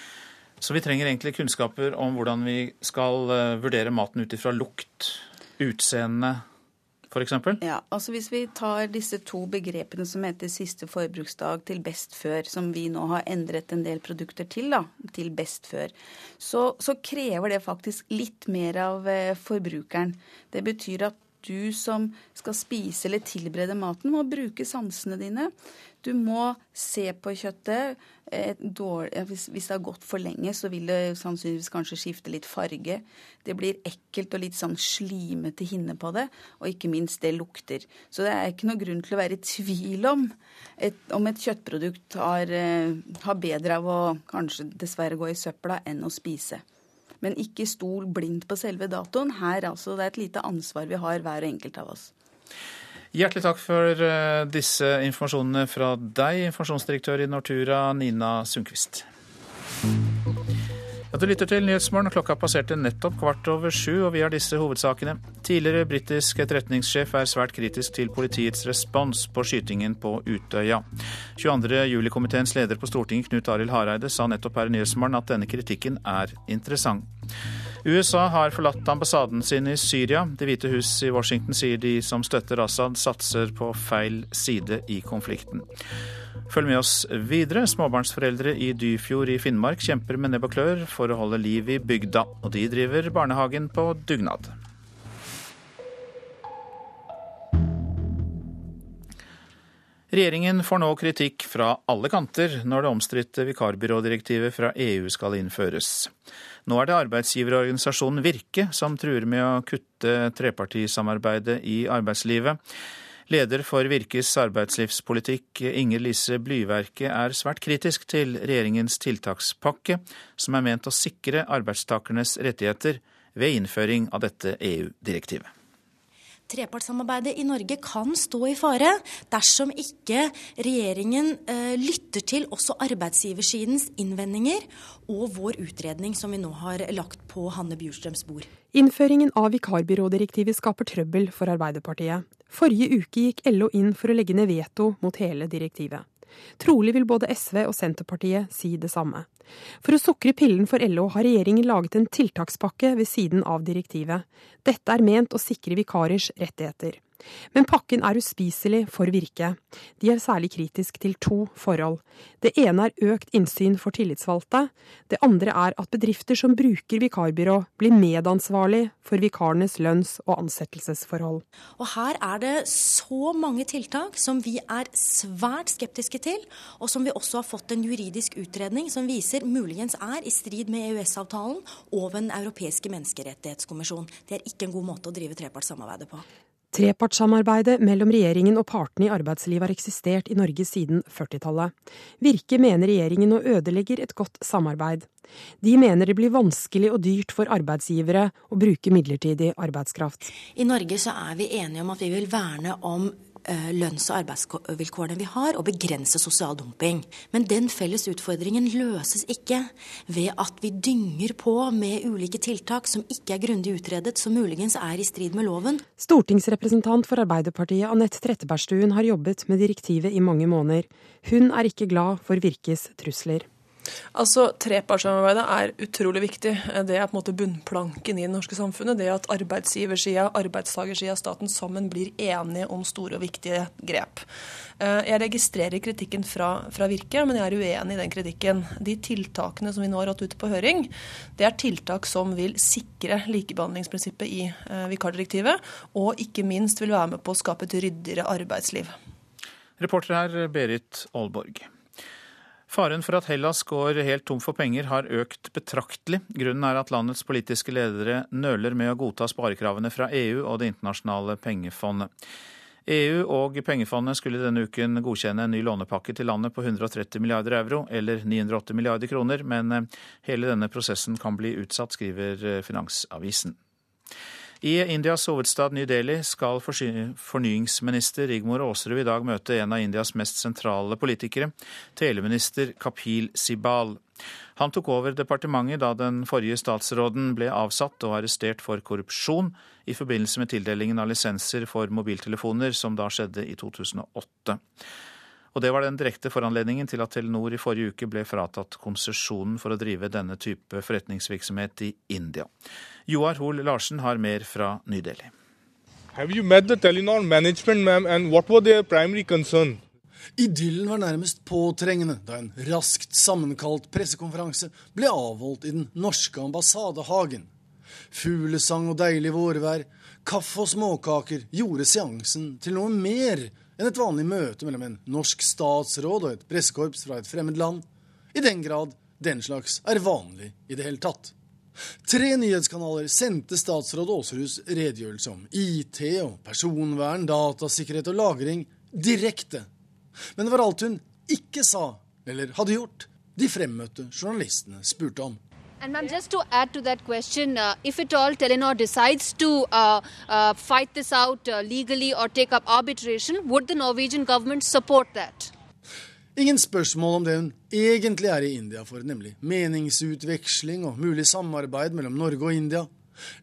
Så vi trenger egentlig kunnskaper om hvordan vi skal eh, vurdere maten ut ifra lukt, utseende f.eks.? Ja, altså hvis vi tar disse to begrepene som heter siste forbruksdag til best før, som vi nå har endret en del produkter til, da, til best før, så, så krever det faktisk litt mer av eh, forbrukeren. Det betyr at du som skal spise eller tilberede maten, må bruke sansene dine. Du må se på kjøttet. Dårlig, hvis, hvis, det har gått for lenge, så vil det sannsynligvis kanskje skifte litt farge. Det blir ekkelt og litt sånn slimete hinne på det, og ikke minst, det lukter. Så det er ikke noe grunn til å være i tvil om et, om et kjøttprodukt har, eh, har bedre av å kanskje dessverre gå i søpla enn å spise. Men ikke stol blindt på selve datoen. Her altså, Det er et lite ansvar vi har, hver og enkelt av oss. Hjertelig takk for eh, disse informasjonene fra deg, informasjonsdirektør i Nortura, Nina Sundquist. Ja, du lytter til Nyhetsmorgen. Klokka passerte nettopp kvart over sju, og vi har disse hovedsakene. Tidligere britisk etterretningssjef er svært kritisk til politiets respons på skytingen på Utøya. 22. juli-komiteens leder på Stortinget, Knut Arild Hareide, sa nettopp her i Nyhetsmorgen at denne kritikken er interessant. USA har forlatt ambassaden sin i Syria. Det hvite hus i Washington sier de som støtter Assad, satser på feil side i konflikten. Følg med oss videre. Småbarnsforeldre i Dyfjord i Finnmark kjemper med nebb og klør for å holde liv i bygda, og de driver barnehagen på dugnad. Regjeringen får nå kritikk fra alle kanter når det omstridte vikarbyrådirektivet fra EU skal innføres. Nå er det arbeidsgiverorganisasjonen Virke som truer med å kutte trepartisamarbeidet i arbeidslivet. Leder for Virkes arbeidslivspolitikk, Inger Lise Blyverket, er svært kritisk til regjeringens tiltakspakke, som er ment å sikre arbeidstakernes rettigheter ved innføring av dette EU-direktivet. Trepartssamarbeidet i Norge kan stå i fare dersom ikke regjeringen eh, lytter til også arbeidsgiversidens innvendinger og vår utredning som vi nå har lagt på Hanne Bjurstrøms bord. Innføringen av vikarbyrådirektivet skaper trøbbel for Arbeiderpartiet. Forrige uke gikk LO inn for å legge ned veto mot hele direktivet. Trolig vil både SV og Senterpartiet si det samme. For å sukre pillen for LO har regjeringen laget en tiltakspakke ved siden av direktivet. Dette er ment å sikre vikarers rettigheter. Men pakken er uspiselig for Virke. De er særlig kritisk til to forhold. Det ene er økt innsyn for tillitsvalgte. Det andre er at bedrifter som bruker vikarbyrå, blir medansvarlig for vikarenes lønns- og ansettelsesforhold. Og her er det så mange tiltak som vi er svært skeptiske til, og som vi også har fått en juridisk utredning som viser muligens er i strid med EØS-avtalen og Den europeiske menneskerettighetskommisjon. Det er ikke en god måte å drive trepartssamarbeidet på. Trepartssamarbeidet mellom regjeringen og partene i arbeidslivet har eksistert i Norge siden 40-tallet. Virke mener regjeringen nå ødelegger et godt samarbeid. De mener det blir vanskelig og dyrt for arbeidsgivere å bruke midlertidig arbeidskraft. I Norge så er vi enige om at vi vil verne om lønns- og arbeidsvilkårene vi har, og begrense sosial dumping. Men den felles utfordringen løses ikke ved at vi dynger på med ulike tiltak som ikke er grundig utredet, som muligens er i strid med loven. Stortingsrepresentant for Arbeiderpartiet Anette Trettebergstuen har jobbet med direktivet i mange måneder. Hun er ikke glad for Virkes trusler. Altså, Trepartssamarbeidet er utrolig viktig. Det er på en måte bunnplanken i det norske samfunnet. Det at arbeidsgiversida, arbeidstakersida og staten sammen blir enige om store og viktige grep. Eh, jeg registrerer kritikken fra, fra, Virke, men jeg er uenig i den kritikken. De tiltakene som vi nå har hatt ute på høring, det er tiltak som vil sikre likebehandlingsprinsippet i eh, vikardirektivet, og ikke minst vil være med på å skape et ryddigere arbeidsliv. Reporter her Berit Aalborg. Faren for at Hellas går helt tom for penger har økt betraktelig. Grunnen er at landets politiske ledere nøler med å godta sparekravene fra EU og Det internasjonale pengefondet. EU og pengefondet skulle denne uken godkjenne en ny lånepakke til landet på 130 milliarder euro, eller 908 milliarder kroner, men eh, hele denne prosessen kan bli utsatt, skriver eh, Finansavisen. I Indias hovedstad New Delhi skal fornyingsminister Rigmor Aasrud i dag møte en av Indias mest sentrale politikere, teleminister Kapil Sibal. Han tok over departementet da den forrige statsråden ble avsatt og arrestert for korrupsjon i forbindelse med tildelingen av lisenser for mobiltelefoner, som da skjedde i 2008. Og Det var den direkte foranledningen til at Telenor i forrige uke ble fratatt konsesjonen for å drive denne type forretningsvirksomhet i India. Joar Hoel Larsen har mer fra Ny-Delhi. Idyllen var nærmest påtrengende da en raskt sammenkalt pressekonferanse ble avholdt i den norske ambassadehagen. Fuglesang og deilig vårvær, kaffe og småkaker gjorde seansen til noe mer enn et vanlig møte mellom en norsk statsråd og et pressekorps fra et fremmed land, i den grad den slags er vanlig i det hele tatt. Tre nyhetskanaler sendte statsråd Aasruds redegjørelse om IT og personvern, datasikkerhet og lagring direkte. Men det var alt hun ikke sa eller hadde gjort, de fremmøtte journalistene spurte om. And ma'am, just to add to that question, uh, if at all Telenor decides to uh, uh, fight this out uh, legally or take up arbitration, would the Norwegian government support that? Ingen spørsmål om det hun egentlig er i India for, nemlig meningsutveksling og mulig samarbeid mellom Norge og India.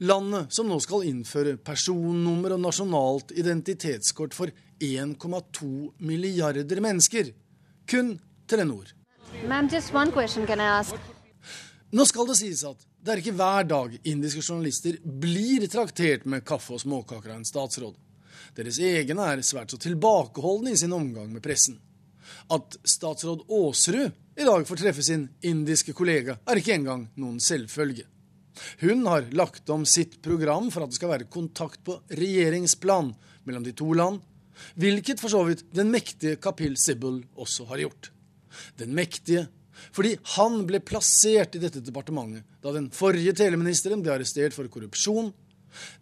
Landet som nå skal innføre personnummer og nasjonalt identitetskort for 1,2 milliarder mennesker. Kun Telenor. Ma'am, just one question can I ask? Nå skal det sies at det er ikke hver dag indiske journalister blir traktert med kaffe og småkaker av en statsråd. Deres egne er svært så tilbakeholdne i sin omgang med pressen. At statsråd Aasrud i dag får treffe sin indiske kollega, er ikke engang noen selvfølge. Hun har lagt om sitt program for at det skal være kontakt på regjeringsplan mellom de to land, hvilket for så vidt den mektige Kapil Sibbel også har gjort. Den mektige fordi han ble plassert i dette departementet da den forrige teleministeren ble arrestert for korrupsjon,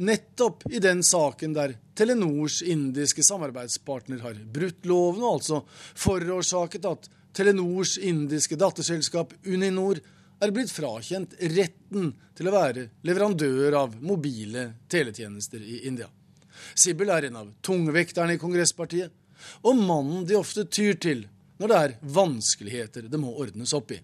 nettopp i den saken der Telenors indiske samarbeidspartner har brutt loven og altså forårsaket at Telenors indiske datterselskap Uninor er blitt frakjent retten til å være leverandør av mobile teletjenester i India. Sibbel er en av tungvekterne i Kongresspartiet, og mannen de ofte tyr til når det er vanskeligheter det må ordnes opp i.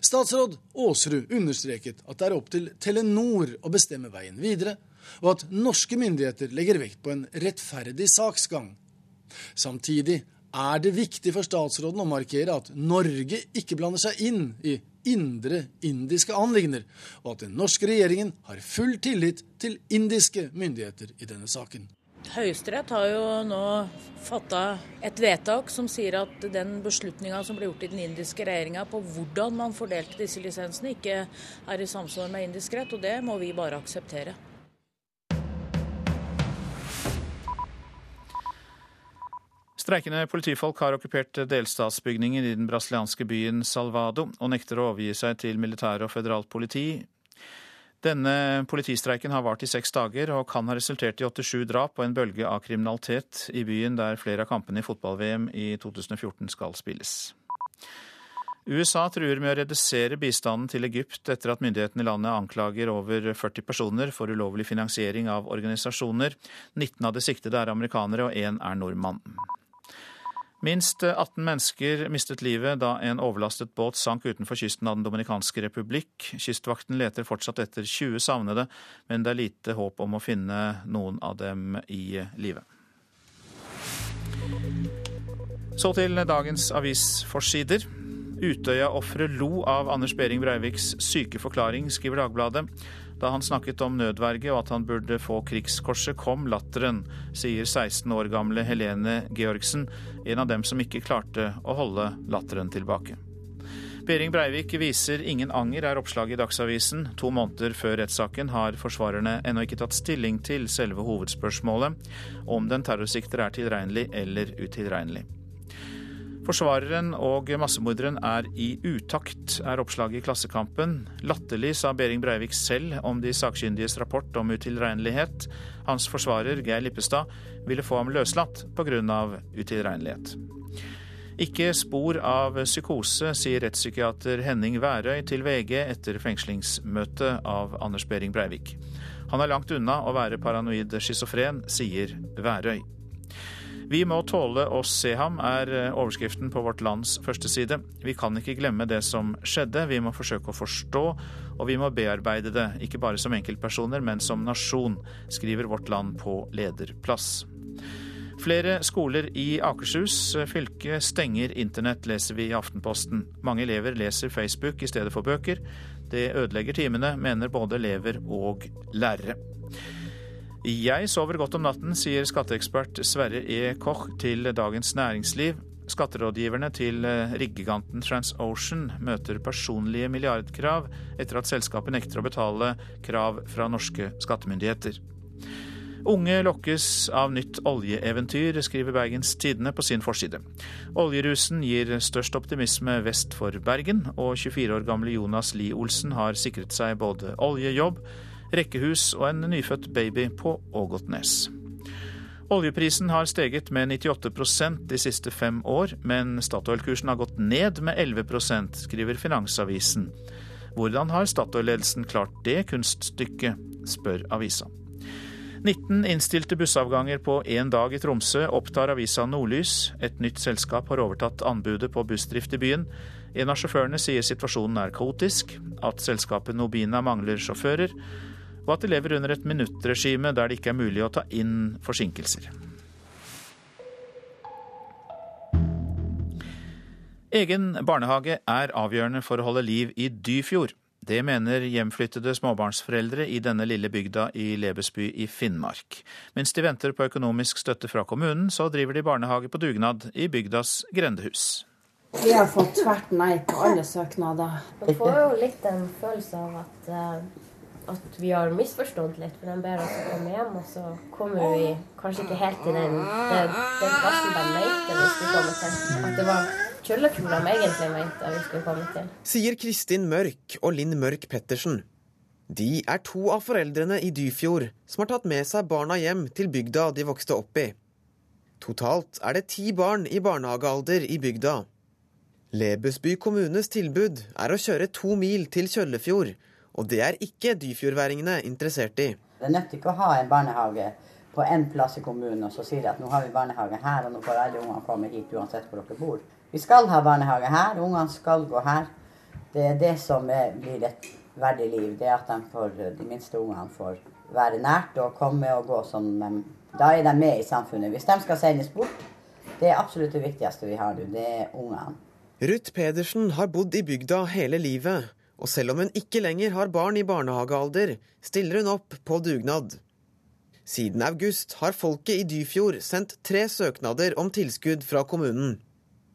Statsråd Aasrud understreket at det er opp til Telenor å bestemme veien videre, og at norske myndigheter legger vekt på en rettferdig saksgang. Samtidig er det viktig for statsråden å markere at Norge ikke blander seg inn i indre indiske anliggender, og at den norske regjeringen har full tillit til indiske myndigheter i denne saken. Høyesterett har jo nå fatta et vedtak som sier at den beslutninga som ble gjort i den indiske regjeringa på hvordan man fordelte disse lisensene, ikke er i samsvar med indisk rett, og det må vi bare akseptere. Streikende politifolk har okkupert delstatsbygninger i den brasilianske byen Salvado og nekter å overgi seg til militære og føderalt politi. Denne politistreiken har vart i seks dager og kan ha resultert i 87 drap og en bølge av kriminalitet i byen der flere av kampene i fotball-VM i 2014 skal spilles. USA truer med å redusere bistanden til Egypt etter at myndighetene i landet anklager over 40 personer for ulovlig finansiering av organisasjoner. 19 av de siktede er amerikanere, og én er nordmann. Minst 18 mennesker mistet livet da en overlastet båt sank utenfor kysten av Den dominikanske republikk. Kystvakten leter fortsatt etter 20 savnede, men det er lite håp om å finne noen av dem i live. Så til dagens avisforsider. Utøya-ofre lo av Anders Behring Breiviks syke forklaring, skriver Dagbladet. Da han snakket om nødverge og at han burde få krigskorset, kom latteren, sier 16 år gamle Helene Georgsen, en av dem som ikke klarte å holde latteren tilbake. Behring Breivik viser ingen anger, er oppslaget i Dagsavisen. To måneder før rettssaken har forsvarerne ennå ikke tatt stilling til selve hovedspørsmålet, om den terrorsikter er tilregnelig eller utilregnelig. Forsvareren og massemorderen er i utakt, er oppslaget i Klassekampen. Latterlig, sa Behring Breivik selv om de sakkyndiges rapport om utilregnelighet. Hans forsvarer, Geir Lippestad, ville få ham løslatt pga. utilregnelighet. Ikke spor av psykose, sier rettspsykiater Henning Værøy til VG etter fengslingsmøtet av Anders Behring Breivik. Han er langt unna å være paranoid schizofren, sier Værøy. Vi må tåle å se ham, er eh, overskriften på Vårt Lands førsteside. Vi kan ikke glemme det som skjedde, vi må forsøke å forstå, og vi må bearbeide det, ikke bare som enkeltpersoner, men som nasjon, skriver Vårt Land på lederplass. Flere skoler i Akershus fylke stenger internett, leser vi i Aftenposten. Mange elever leser Facebook i stedet for bøker. Det ødelegger timene, mener både elever og lærere. Jeg sover godt om natten, sier skatteekspert Sverre E. Koch til Dagens Næringsliv. Skatterådgiverne til eh, riggiganten TransOcean møter personlige milliardkrav etter at selskapet nekter å betale krav fra norske skattemyndigheter. Unge lokkes av nytt oljeeventyr, skriver Bergens Tidende på sin forside. Oljerusen gir størst optimisme vest for Bergen, og 24 år gamle Jonas Lie Olsen har sikret seg både oljejobb, rekkehus og en nyfødt baby på Ågotnes. Oljeprisen har steget med 98% de siste fem år, men Statoil-kursen har gått ned med 11% skriver Finansavisen. Hvordan har Statoil-ledelsen klart det kunststykket, spør avisa. 19 innstilte bussavganger på én dag i Tromsø opptar avisa Nordlys. Et nytt selskap har overtatt anbudet på bussdrift i byen. En av sjåførene sier situasjonen er kaotisk, at selskapet Nobina mangler sjåfører, og at de lever under et minuttregime der det ikke er mulig å ta inn forsinkelser. Egen barnehage er avgjørende for å holde liv i Dyfjord. Det mener hjemflyttede småbarnsforeldre i denne lille bygda i Lebesby i Finnmark. Mens de venter på økonomisk støtte fra kommunen, så driver de barnehage på dugnad i bygdas grendehus. Vi har fått tvert nei på alle søknader. Man får jo litt en følelse av at, uh, at vi har misforstått litt. For de ber oss komme hjem, og så kommer vi kanskje ikke helt til den, den, den plassen de mente vi skulle komme til. At det var Kjøllefjord de egentlig mente vi skulle komme til. Sier Kristin Mørk og Linn Mørk Pettersen. De er to av foreldrene i Dyfjord som har tatt med seg barna hjem til bygda de vokste opp i. Totalt er det ti barn i barnehagealder i bygda. Lebesby kommunes tilbud er å kjøre to mil til Kjøllefjord, og det er ikke dyfjordværingene interessert i. Det nytter ikke å ha en barnehage på én plass i kommunen, og så sier de at nå har vi barnehage her, og nå får alle ungene komme hit uansett hvor dere bor. Vi skal ha barnehage her, ungene skal gå her. Det er det som er, blir et verdig liv. Det er at de, får, de minste ungene får være nært og komme og gå som de Da er de med i samfunnet. Hvis de skal sendes bort, det er absolutt det viktigste vi har nå. Det er ungene. Ruth Pedersen har bodd i bygda hele livet. Og selv om hun ikke lenger har barn i barnehagealder, stiller hun opp på dugnad. Siden august har folket i Dyfjord sendt tre søknader om tilskudd fra kommunen.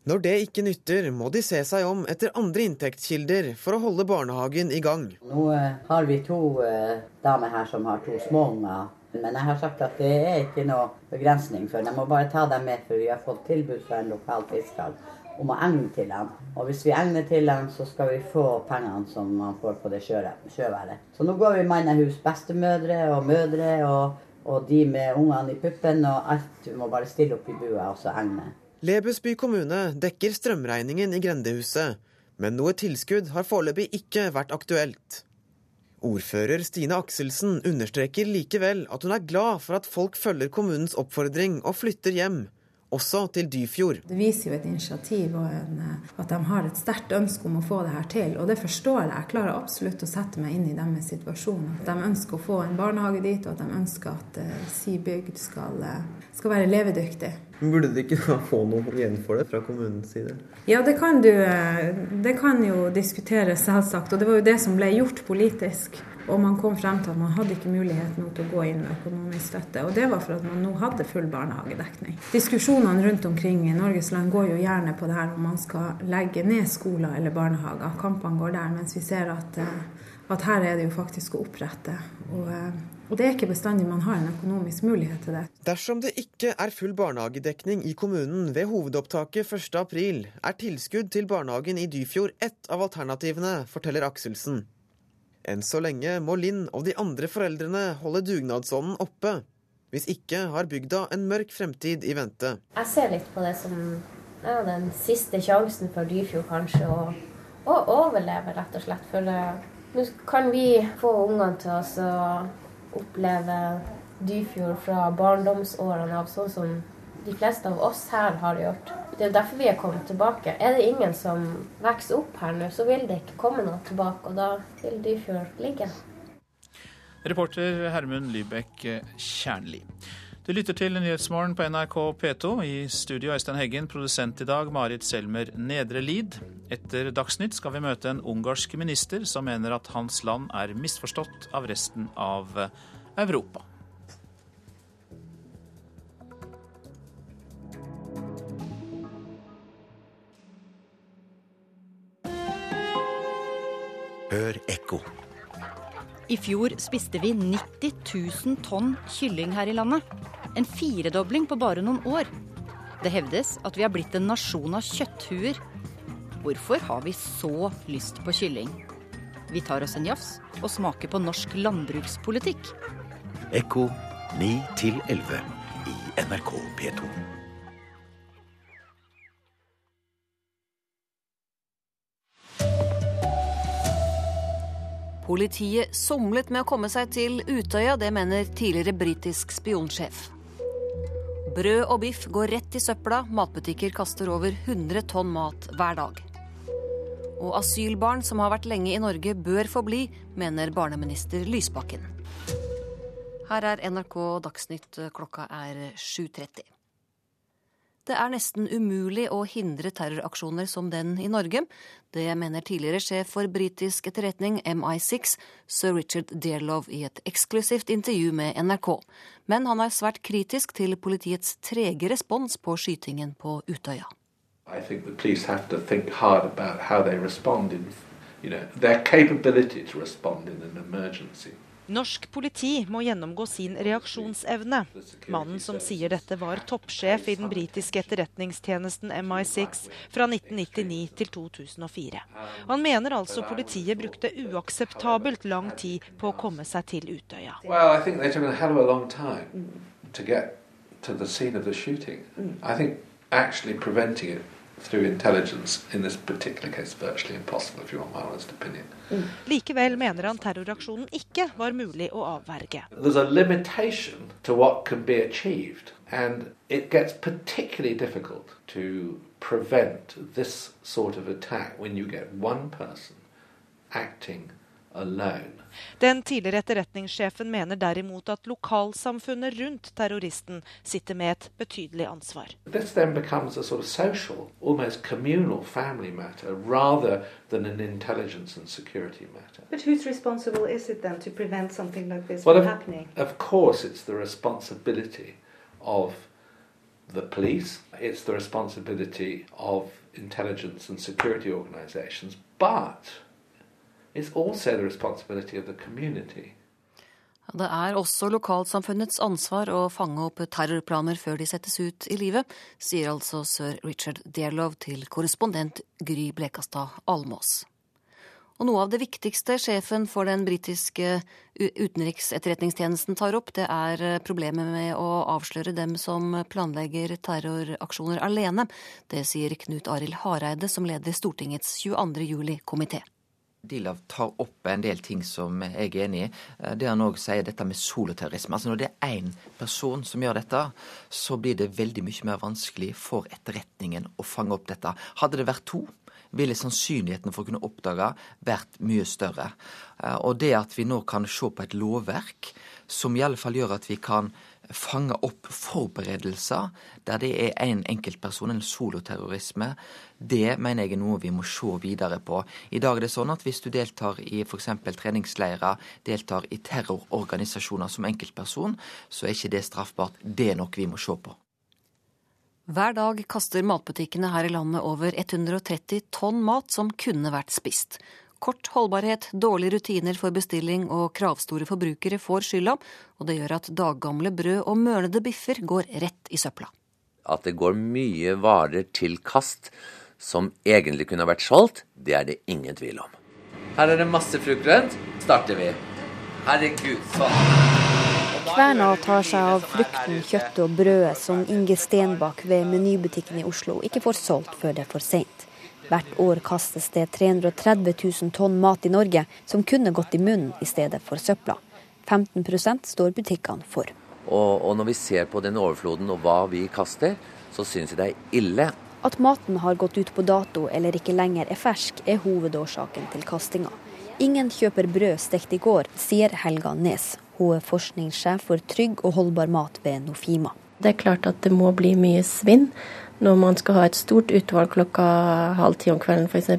Når det ikke nytter, må de se seg om etter andre inntektskilder for å holde barnehagen i gang. Nå eh, har vi to uh, damer her som har to små unger. Men jeg har sagt at det er ikke noe begrensning for dem. Jeg må bare ta dem med, for vi har fått tilbud fra en lokal fisker om å egne til den. Og hvis vi egner til den, så skal vi få pengene som man får på det sjøværet. Så nå går vi mannehus, bestemødre og mødre og, og de med ungene i puppen og alt. Vi må bare stille opp i bua og så egne. Lebesby kommune dekker strømregningen i grendehuset, men noe tilskudd har foreløpig ikke vært aktuelt. Ordfører Stine Akselsen understreker likevel at hun er glad for at folk følger kommunens oppfordring og flytter hjem, også til Dyfjord. Det viser jo et initiativ og en, at de har et sterkt ønske om å få det her til. Og det forstår jeg. Jeg klarer absolutt å sette meg inn i deres situasjon. At de ønsker å få en barnehage dit, og at de ønsker at uh, si bygd skal, uh, skal være levedyktig. Men Burde de ikke da få noe igjen for det fra kommunens side? Ja, det kan, du, eh, det kan jo diskuteres, selvsagt. Og det var jo det som ble gjort politisk. Og man kom frem til at man hadde ikke mulighet nå til å gå inn med økonomisk støtte. Og det var for at man nå hadde full barnehagedekning. Diskusjonene rundt omkring i Norges land går jo gjerne på det her om man skal legge ned skoler eller barnehager. Kampene går der, mens vi ser at, eh, at her er det jo faktisk å opprette. Og eh, og det er ikke bestandig man har en økonomisk mulighet til det. Dersom det ikke er full barnehagedekning i kommunen ved hovedopptaket 1.4, er tilskudd til barnehagen i Dyfjord ett av alternativene, forteller Akselsen. Enn så lenge må Linn og de andre foreldrene holde dugnadsånden oppe. Hvis ikke har bygda en mørk fremtid i vente. Jeg ser litt på det som ja, den siste sjansen for Dyfjord, kanskje, å, overleve, rett og slett. For uh, nå kan vi få ungene til oss å oppleve Dyfjord fra barndomsårene av, sånn som de fleste av oss her har gjort. Det er derfor vi er kommet tilbake. Er det ingen som vokser opp her nå, så vil det ikke komme noe tilbake, og da vil Dyfjord ligge. Reporter Hermund Lybekk Kjernli. Du lytter til Nyhetsmorgen på NRK P2. I studio Øystein Heggen, produsent i dag Marit Selmer Nedre Lid. Etter Dagsnytt skal vi møte en ungarsk minister som mener at hans land er misforstått av resten av Europa. Hør ekko. I fjor spiste vi 90 000 tonn kylling her i landet. En firedobling på bare noen år. Det hevdes at vi har blitt en nasjon av kjøtthuer. Hvorfor har vi så lyst på kylling? Vi tar oss en jafs og smaker på norsk landbrukspolitikk. Ekko 9 11 i NRK P2. Politiet somlet med å komme seg til Utøya, det mener tidligere britisk spionsjef. Brød og biff går rett i søpla, matbutikker kaster over 100 tonn mat hver dag. Og asylbarn som har vært lenge i Norge bør få bli, mener barneminister Lysbakken. Her er NRK Dagsnytt, klokka er 7.30. Det er nesten umulig å hindre terroraksjoner som den i Norge. Det mener tidligere sjef for britisk etterretning MI6, sir Richard Dearlove, i et eksklusivt intervju med NRK. Men han er svært kritisk til politiets trege respons på skytingen på Utøya. I think the police have to think hard about how they respond in, you know, their capability to emergency. Norsk politi må gjennomgå sin reaksjonsevne. Mannen som sier dette, var toppsjef i den britiske etterretningstjenesten MI6 fra 1999 til 2004. Han mener altså politiet brukte uakseptabelt lang tid på å komme seg til Utøya. Well, Through intelligence in this particular case virtually impossible, if you want my honest opinion. Likevel mener han terroraksjonen ikke var mulig å avverge. There's a limitation to what can be achieved, and it gets particularly difficult to prevent this sort of attack when you get one person acting alone. Den tidligere etterretningssjefen mener derimot at lokalsamfunnet rundt terroristen sitter med et betydelig ansvar. This then becomes a sort of social, almost communal family matter rather than an intelligence and security matter. But whose responsible is it then to prevent something like this Well, from happening? of course, it's the responsibility of the police, it's the responsibility of intelligence and security organizations, but Det er også lokalsamfunnets ansvar å fange opp terrorplaner før de settes ut i livet, sier altså sir Richard Dearlow til korrespondent Gry Blekastad Almås. Og noe av det viktigste sjefen for den britiske utenriksetterretningstjenesten tar opp, det er problemet med å avsløre dem som planlegger terroraksjoner alene. Det sier Knut Arild Hareide, som leder Stortingets 22. juli-komité. Dilav tar opp en del ting som jeg er enig i. Eh, Det han òg sier, dette med soloterrorisme. Altså når det er én person som gjør dette, så blir det veldig mye mer vanskelig for etterretningen å fange opp dette. Hadde det vært to, ville sannsynligheten for å kunne oppdage vært mye større. Eh, Og det at vi nå kan se på et lovverk som i alle fall gjør at vi kan fange opp forberedelser der det er en enkeltperson, en soloterrorisme, det mener jeg er noe vi må se videre på. I dag er det sånn at hvis du deltar i f.eks. treningsleirer, deltar i terrororganisasjoner som enkeltperson, så er ikke det straffbart. Det er noe vi må se på. Hver dag kaster matbutikkene her i landet over 130 tonn mat som kunne vært spist. Kort holdbarhet, dårlige rutiner for bestilling og kravstore forbrukere får skylda, og det gjør at daggamle brød og mølede biffer går rett i søpla. At det går mye varer til kast som egentlig kunne vært solgt, det er det ingen tvil om. Her er det masse fruktgrønt. Starter vi. Herregud, sånn. Kverna tar seg av frukten, kjøttet og brødet som Inge Stenbakk ved Menybutikken i Oslo ikke får solgt før det er for seint. Hvert år kastes det 330 000 tonn mat i Norge som kunne gått i munnen i stedet for søpla. 15% står butikkene for. Og, og når vi ser på den overfloden og hva vi kaster, så syns jeg det er ille. At maten har gått ut på dato eller ikke lenger er fersk, er hovedårsaken til kastinga. Ingen kjøper brød stekt i går, sier Helga Nes. Hun er forskningssjef for trygg og holdbar mat ved Nofima. Det er klart at det må bli mye svinn når man skal ha et stort utvalg klokka halv ti om kvelden f.eks.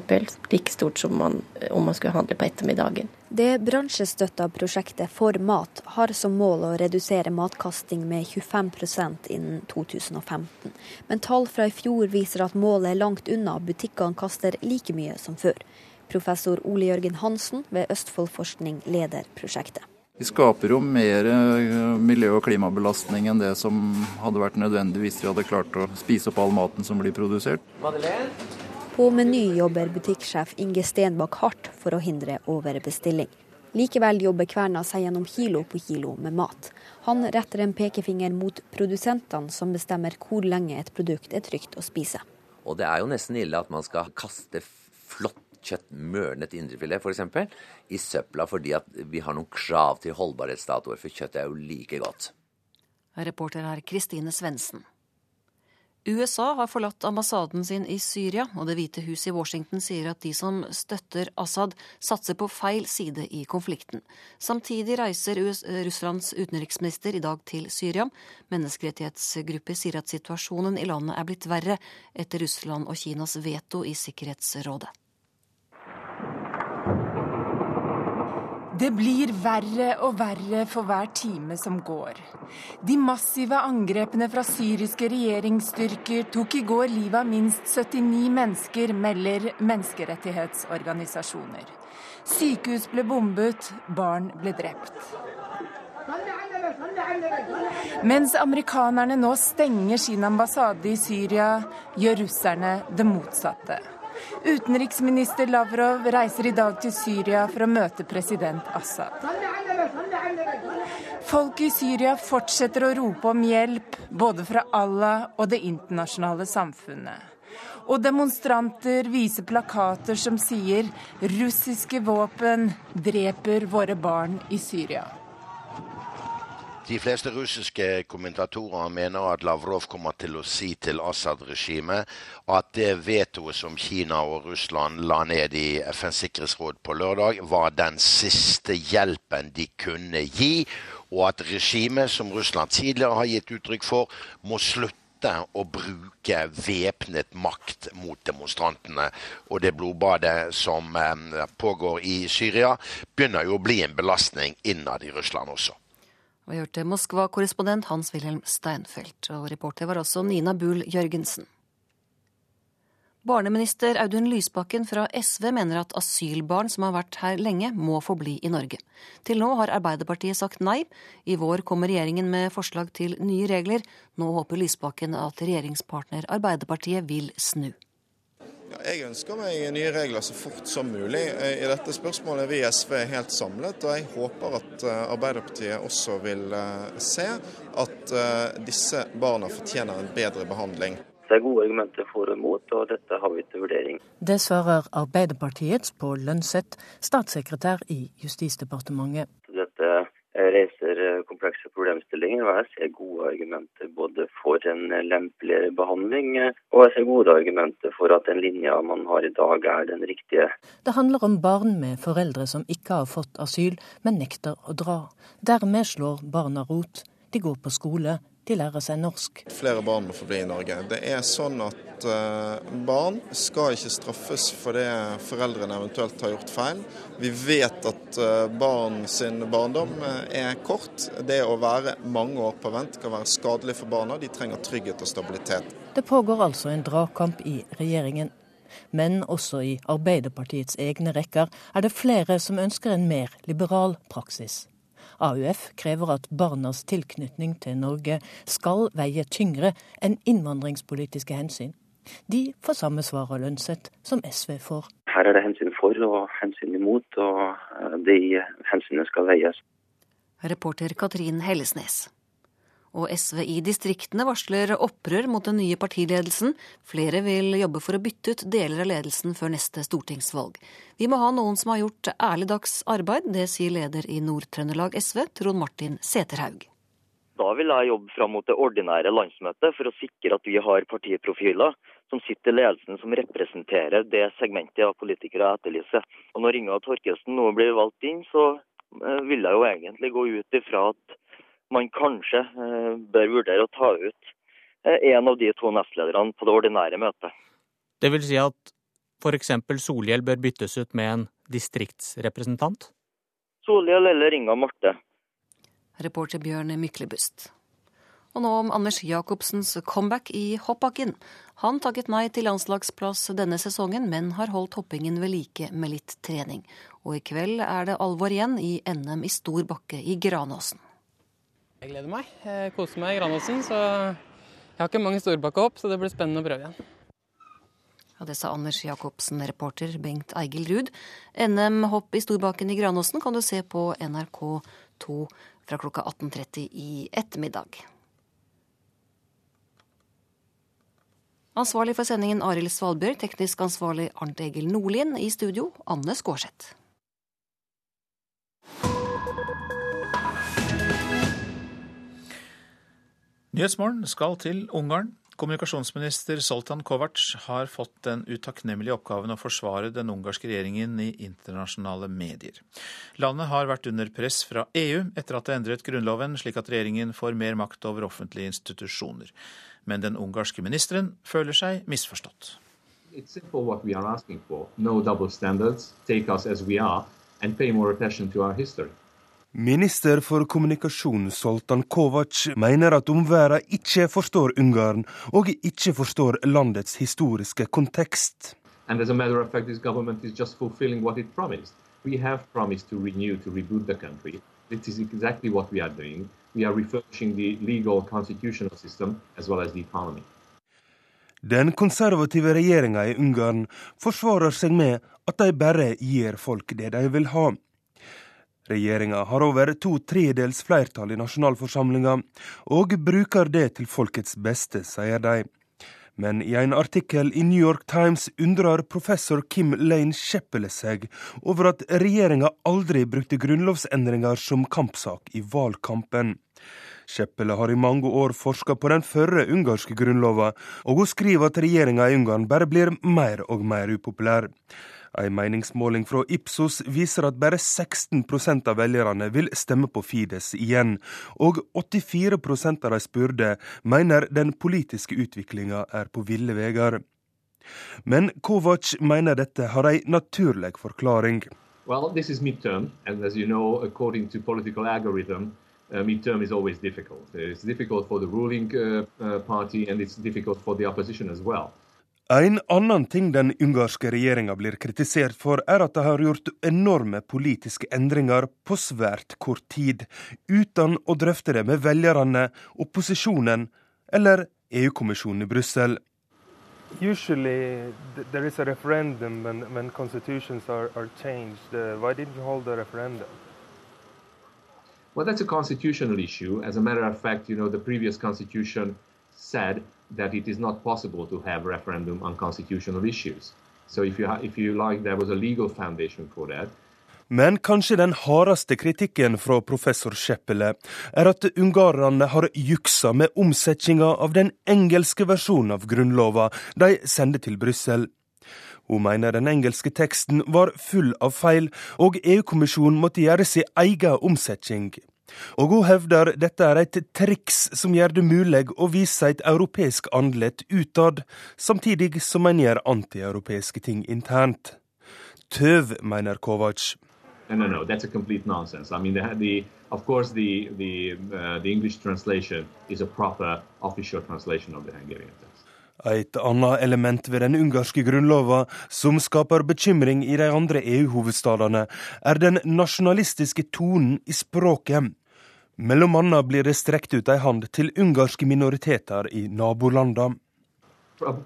Like stort som man, om man skulle handle på ettermiddagen. Det bransjestøtta prosjektet For mat har som mål å redusere matkasting med 25% innen 2015. Men tall fra i fjor viser at målet er langt unna. Butikkene kaster like mye som før. Professor Ole Jørgen Hansen ved Østfoldforskning leder prosjektet. Vi skaper jo mer eh, miljø- og klimabelastning enn det som hadde vært nødvendig hvis vi hadde klart å spise opp all maten som blir produsert. På Meny jobber butikksjef Inge Stenbakk hardt for å hindre overbestilling. Likevel jobber Kverna seg gjennom kilo på kilo med mat. Han retter en pekefinger mot produsentene som bestemmer hvor lenge et produkt er trygt å spise. Og det er jo nesten ille at man skal kaste flott kjøtt, mørnet indrefilet f.eks., i søpla fordi at vi har noen krav til holdbarhetsdatoer, for kjøttet er jo like godt. Reporter er Kristine Svendsen. USA har forlatt ambassaden sin i Syria, og Det hvite hus i Washington sier at de som støtter Assad, satser på feil side i konflikten. Samtidig reiser Russlands utenriksminister i dag til Syria. Menneskerettighetsgrupper sier at situasjonen i landet er blitt verre etter Russland og Kinas veto i Sikkerhetsrådet. Det blir verre og verre for hver time som går. De massive angrepene fra syriske regjeringsstyrker tok i går livet av minst 79 mennesker, melder menneskerettighetsorganisasjoner. Sykehus ble bombet, barn ble drept. Mens amerikanerne nå stenger sin ambassade i Syria, gjør russerne det motsatte. Utenriksminister Lavrov reiser i dag til Syria for å møte president Assad. Folk i Syria fortsetter å rope om hjelp, både fra Allah og det internasjonale samfunnet. Og demonstranter viser plakater som sier 'russiske våpen dreper våre barn i Syria'. De fleste russiske kommentatorer mener at Lavrov kommer til å si til Assad-regimet at det vetoet som Kina og Russland la ned i FNs sikkerhetsråd på lørdag, var den siste hjelpen de kunne gi, og at regimet, som Russland tidligere har gitt uttrykk for, må slutte å bruke væpnet makt mot demonstrantene. Og det blodbadet som eh, pågår i Syria, begynner jo å bli en belastning innad i Russland også. Vi hørte Moskva-korrespondent Hans-Wilhelm Steinfeld, og reporter var også Nina Bull Jørgensen. Barneminister Audun Lysbakken fra SV mener at asylbarn som har vært her lenge, må få bli i Norge. Til nå har Arbeiderpartiet sagt nei. I vår kommer regjeringen med forslag til nye regler. Nå håper Lysbakken at regjeringspartner Arbeiderpartiet vil snu. Jeg ønsker meg nye regler så fort som mulig. I dette spørsmålet er vi i SV helt samlet, og jeg håper at eh, Arbeiderpartiet også vil eh, se at eh, disse barna fortjener en bedre behandling. Det er gode argumenter for og mot, og dette har vi til vurdering. Det svarer Arbeiderpartiets Pål Lønseth, statssekretær i Justisdepartementet. Reiser eh, komplekse problemstillinger, og jeg ser gode argumenter både for en lempeligere behandling, eh, og jeg ser gode argumenter for at den linja man har i dag er den riktige. Det handler om barn med foreldre som ikke har fått asyl, men nekter å dra. Dermed slår barna rot. De går på skole, de lærer seg norsk. Flere barn må få bli i Norge. Det er sånn at uh, barn skal ikke straffes for det foreldrene eventuelt har gjort feil. Vi vet at uh, barn sin barndom eh, er kort. Det å være mange år på vent kan være skadelig for barna. De trenger trygghet og stabilitet. Det pågår altså en dragkamp i regjeringen. Men også i Arbeiderpartiets egne rekker er det flere som ønsker en mer liberal praksis. AUF krever at barnas tilknytning til Norge skal veie tyngre enn innvandringspolitiske hensyn. De får samme svar av Lønseth som SV får. Her er det hensyn for og hensyn imot, og eh, de hensynene skal veies. Reporter Katrin Hellesnes. Og SV i distriktene varsler opprør mot den nye partiledelsen. Flere vil jobbe for å bytte ut deler av ledelsen før neste stortingsvalg. Vi må ha noen som har gjort ærlig dags arbeid, det sier leder i Nord-Trøndelag SV, Trond Martin Seterhaug. Da vil jeg jobbe fram mot det ordinære landsmøtet for å sikre at vi har partiprofiler som sitter i ledelsen som representerer det segmentet av politikere jeg etterlyser. Og Når Inga Torkelsen nå blir valgt inn, så eh, vil jeg jo egentlig gå ut ifra at man kanskje eh, bør vurdere å ta ut eh, en av de to nestlederne på det ordinære møtet. Det vil si at f.eks. Solhjell bør byttes ut med en distriktsrepresentant? Solhjell eller Inga Marte. Reporter Bjørn Myklebust. Og nå om Anders Jacobsens comeback i hoppbakken. Han takket nei til landslagsplass denne sesongen, men har holdt hoppingen ved like med litt trening. Og i kveld er det alvor igjen i NM i stor bakke i Granåsen. Jeg gleder meg. Jeg koser meg i Granåsen, så jeg har ikke mange storbakke så det blir spennende å prøve igjen. Og det sa Anders Jacobsen, reporter Bengt Eigil Ruud. NM-hopp i Storbakken i Granåsen kan du se på NRK2 fra klokka 18.30 i ettermiddag. Ansvarlig for sendingen Arild Svalbjørg, teknisk ansvarlig Arnt Egil Nordlien, i studio Anne Skårseth. Nyhetsmorgen skal til Ungarn. Kommunikasjonsminister Soltan Kovac har fått den utakknemlige oppgaven å forsvare den ungarske regjeringen i internasjonale medier. Landet har vært under press fra EU etter at det endret grunnloven slik at regjeringen får mer makt over offentlige institusjoner. Men den ungarske ministeren føler seg misforstått. No standards, take us as we are, and pay more attention to our history. Minister for kommunikasjon Soltan Kovac mener at omverdenen ikke forstår Ungarn, og ikke forstår landets historiske kontekst. And as a matter of fact, this government is just fulfilling what it promised. We have promised to renew, to reboot the country. This is exactly what we are doing. We are refurbishing the legal constitutional system as well as the economy. Den konservative regjeringa i Ungarn forsvarer seg med at de bare gir folk det de vil ha. Regjeringa har over to tredels flertall i nasjonalforsamlinga, og bruker det til folkets beste, sier de. Men i en artikkel i New York Times undrer professor Kim Lane Sheppele seg over at regjeringa aldri brukte grunnlovsendringer som kampsak i valgkampen. Sheppele har i mange år forska på den førre ungarske grunnlova, og hun skriver at regjeringa i Ungarn bare blir mer og mer upopulær. En meningsmåling fra Ipsos viser at bare 16% av velgerne vil stemme på Fides igjen, og 84% av de spurte mener den politiske utviklinga er på ville veier. Men Kovac mener dette har en naturlig forklaring. Well, this is midterm, and as you know, according to algorithm, midterm is always difficult. It's difficult for the ruling uh, uh, party, and it's difficult for the opposition as well. En annen ting den ungarske regjeringa blir kritisert for, er at de har gjort enorme politiske endringer på svært kort tid, uten å drøfte det med velgerne, opposisjonen eller EU-kommisjonen i Brussel. Usually there is a referendum when, when constitutions are, are changed. Uh, why didn't you hold a referendum? Well, that's a constitutional issue. As a matter of fact, you know, the previous constitution said that it is not possible to have referendum on constitutional issues. So if you, if you like, there was a legal foundation for that. Men kanskje den hardeste kritikken fra professor Scheppele er at ungarerne har juksa med omsetninga av den engelske versjonen av grunnlova de sender til Brussel. Hun mener den engelske teksten var full av feil, og EU-kommisjonen måtte gjøre sin egen omsetning. Og hun hevder dette er et triks som gjør det mulig å vise et europeisk andlet utad, samtidig som en gjør antieuropeiske ting internt. Tøv, mener Kovac. No, no, no, that's a complete nonsense. I mean, the, the, of course, the, the, uh, the English translation is a proper official translation. Et annet element ved den ungarske grunnlova som skaper bekymring i de andre EU-hovedstadene, er den nasjonalistiske tonen i språket. Mellom annet blir det strekt ut ei hand til ungarske minoriteter i nabolandene.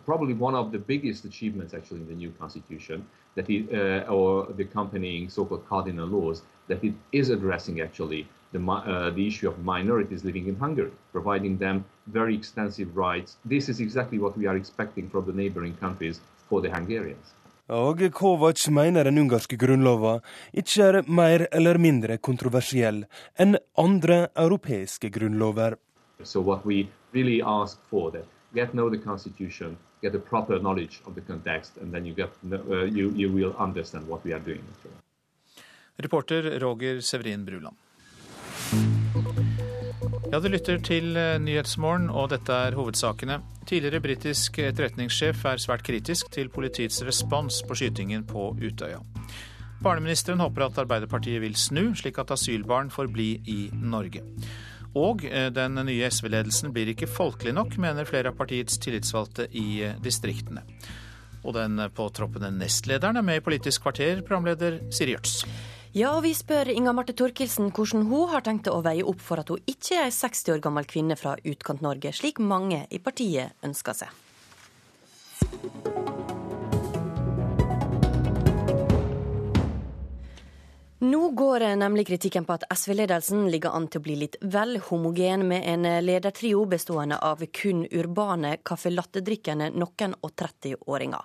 Probably one of the biggest achievements actually in the new constitution that it, uh, or the accompanying so-called cardinal laws that it is addressing actually the, uh, the issue of minorities living in Hungary, providing them very extensive rights. This is exactly what we are expecting from the neighboring countries for the Hungarians. Og Kovac mener den ungarske grunnlova ikke er mer eller mindre kontroversiell enn andre europeiske grunnlover. So what we really ask for that get know the constitution, get a proper knowledge of the context, and then you get uh, you, you will understand what we are doing. Reporter Roger Severin Bruland. Ja, Du lytter til eh, Nyhetsmorgen, og dette er hovedsakene. Tidligere britisk etterretningssjef er svært kritisk til politiets respons på skytingen på Utøya. Barneministeren håper at Arbeiderpartiet vil snu, slik at asylbarn får bli i Norge. Og eh, den nye SV-ledelsen blir ikke folkelig nok, mener flere av partiets tillitsvalgte i eh, distriktene. Og den påtroppende nestlederen er med i Politisk kvarter, programleder Siri Gjørts. Ja, og vi spør Inga Marte Thorkildsen hvordan hun har tenkt å veie opp for at hun ikke er ei 60 år gammel kvinne fra Utkant-Norge, slik mange i partiet ønsker seg. Nå går nemlig kritikken på at SV-ledelsen ligger an til å bli litt vel homogen, med en ledertrio bestående av kun urbane caffè noen og 30-åringer.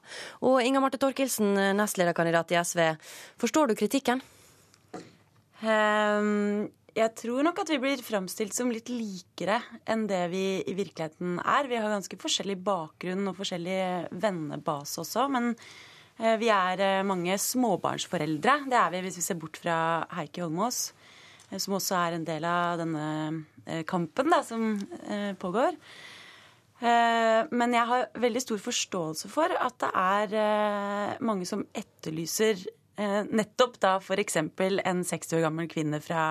Og Inga Marte Torkelsen, nestlederkandidat i SV, forstår du kritikken? Um, Jeg tror nok at vi blir framstilt som litt likere enn det vi i virkeligheten er. Vi har ganske forskjellig bakgrunn og forskjellig vennebase også. Men eh, vi er eh, mange småbarnsforeldre. Det er vi hvis vi ser bort fra Heikki Holmås, eh, som også er en del av denne kampen da, som pågår. Men jeg har veldig stor forståelse for at det er mange som etterlyser nettopp da f.eks. en 60 år gammel kvinne fra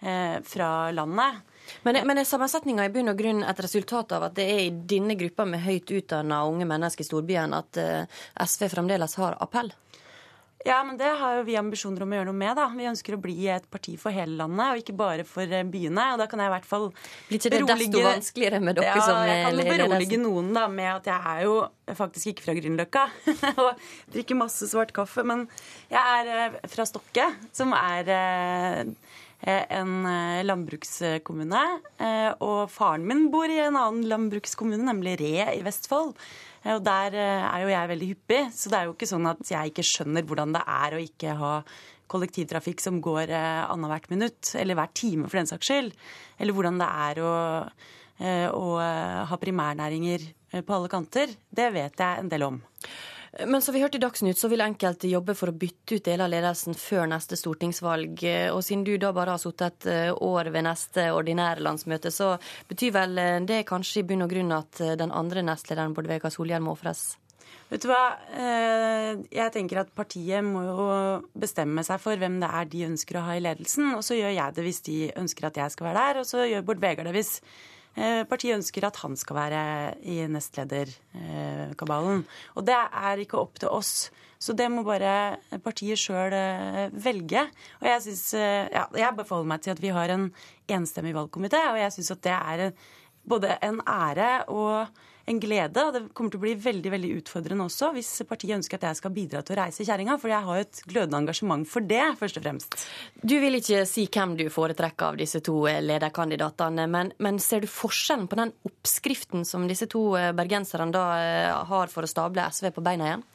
Eh, fra landet. Men, men er sammensetninga i bunn og grunn et resultat av at det er i denne gruppa med høyt utdanna unge mennesker i storbyen at eh, SV fremdeles har appell? Ja, men det har jo vi ambisjoner om å gjøre noe med. da. Vi ønsker å bli et parti for hele landet, og ikke bare for eh, byene. Og da kan jeg i hvert fall Blir ikke det desto vanskeligere med dere ja, som Jeg kan jo berolige noen da, med at jeg er jo faktisk ikke fra Grünerløkka og drikker masse svart kaffe. Men jeg er fra Stokke, som er Eh, en eh, landbrukskommune. Eh, og faren min bor i en annen landbrukskommune, nemlig Re i Vestfold. Og der er jo jeg veldig hyppig, så det er jo ikke sånn at jeg ikke skjønner hvordan det er å ikke ha kollektivtrafikk som går annethvert minutt, eller hver time for den saks skyld. Eller hvordan det er å, å ha primærnæringer på alle kanter. Det vet jeg en del om. Men som vi hørte i Dagsnytt, så vil enkelte jobbe for å bytte ut deler av ledelsen før neste stortingsvalg. Og siden du da bare har sittet et eh, år ved neste ordinære landsmøte, så betyr vel eh, det kanskje i bunn og grunn at eh, den andre nestlederen, Bård Vegar Solhjell, må ofres? Vet du hva, jeg tenker at partiet må jo bestemme seg for hvem det er de ønsker å ha i ledelsen. Og så gjør jeg det hvis de ønsker at jeg skal være der, og så gjør Bård Vegar det hvis Eh, partiet ønsker at han skal være i nestlederkabalen. Og det er ikke opp til oss. Så det må bare partiet sjøl eh, velge. Og jeg syns ja, Jeg beholder meg til at vi har en enstemmig valgkomité, og jeg syns at det er både en ære og en glede. Og det kommer til å bli veldig veldig utfordrende også hvis partiet ønsker at jeg skal bidra til å reise kjerringa. For jeg har jo et glødende engasjement for det, først og fremst. Du vil ikke si hvem du foretrekker av disse to lederkandidatene, men, men ser du forskjellen på den oppskriften som disse to bergenserne da eh, har for å stable SV på beina igjen?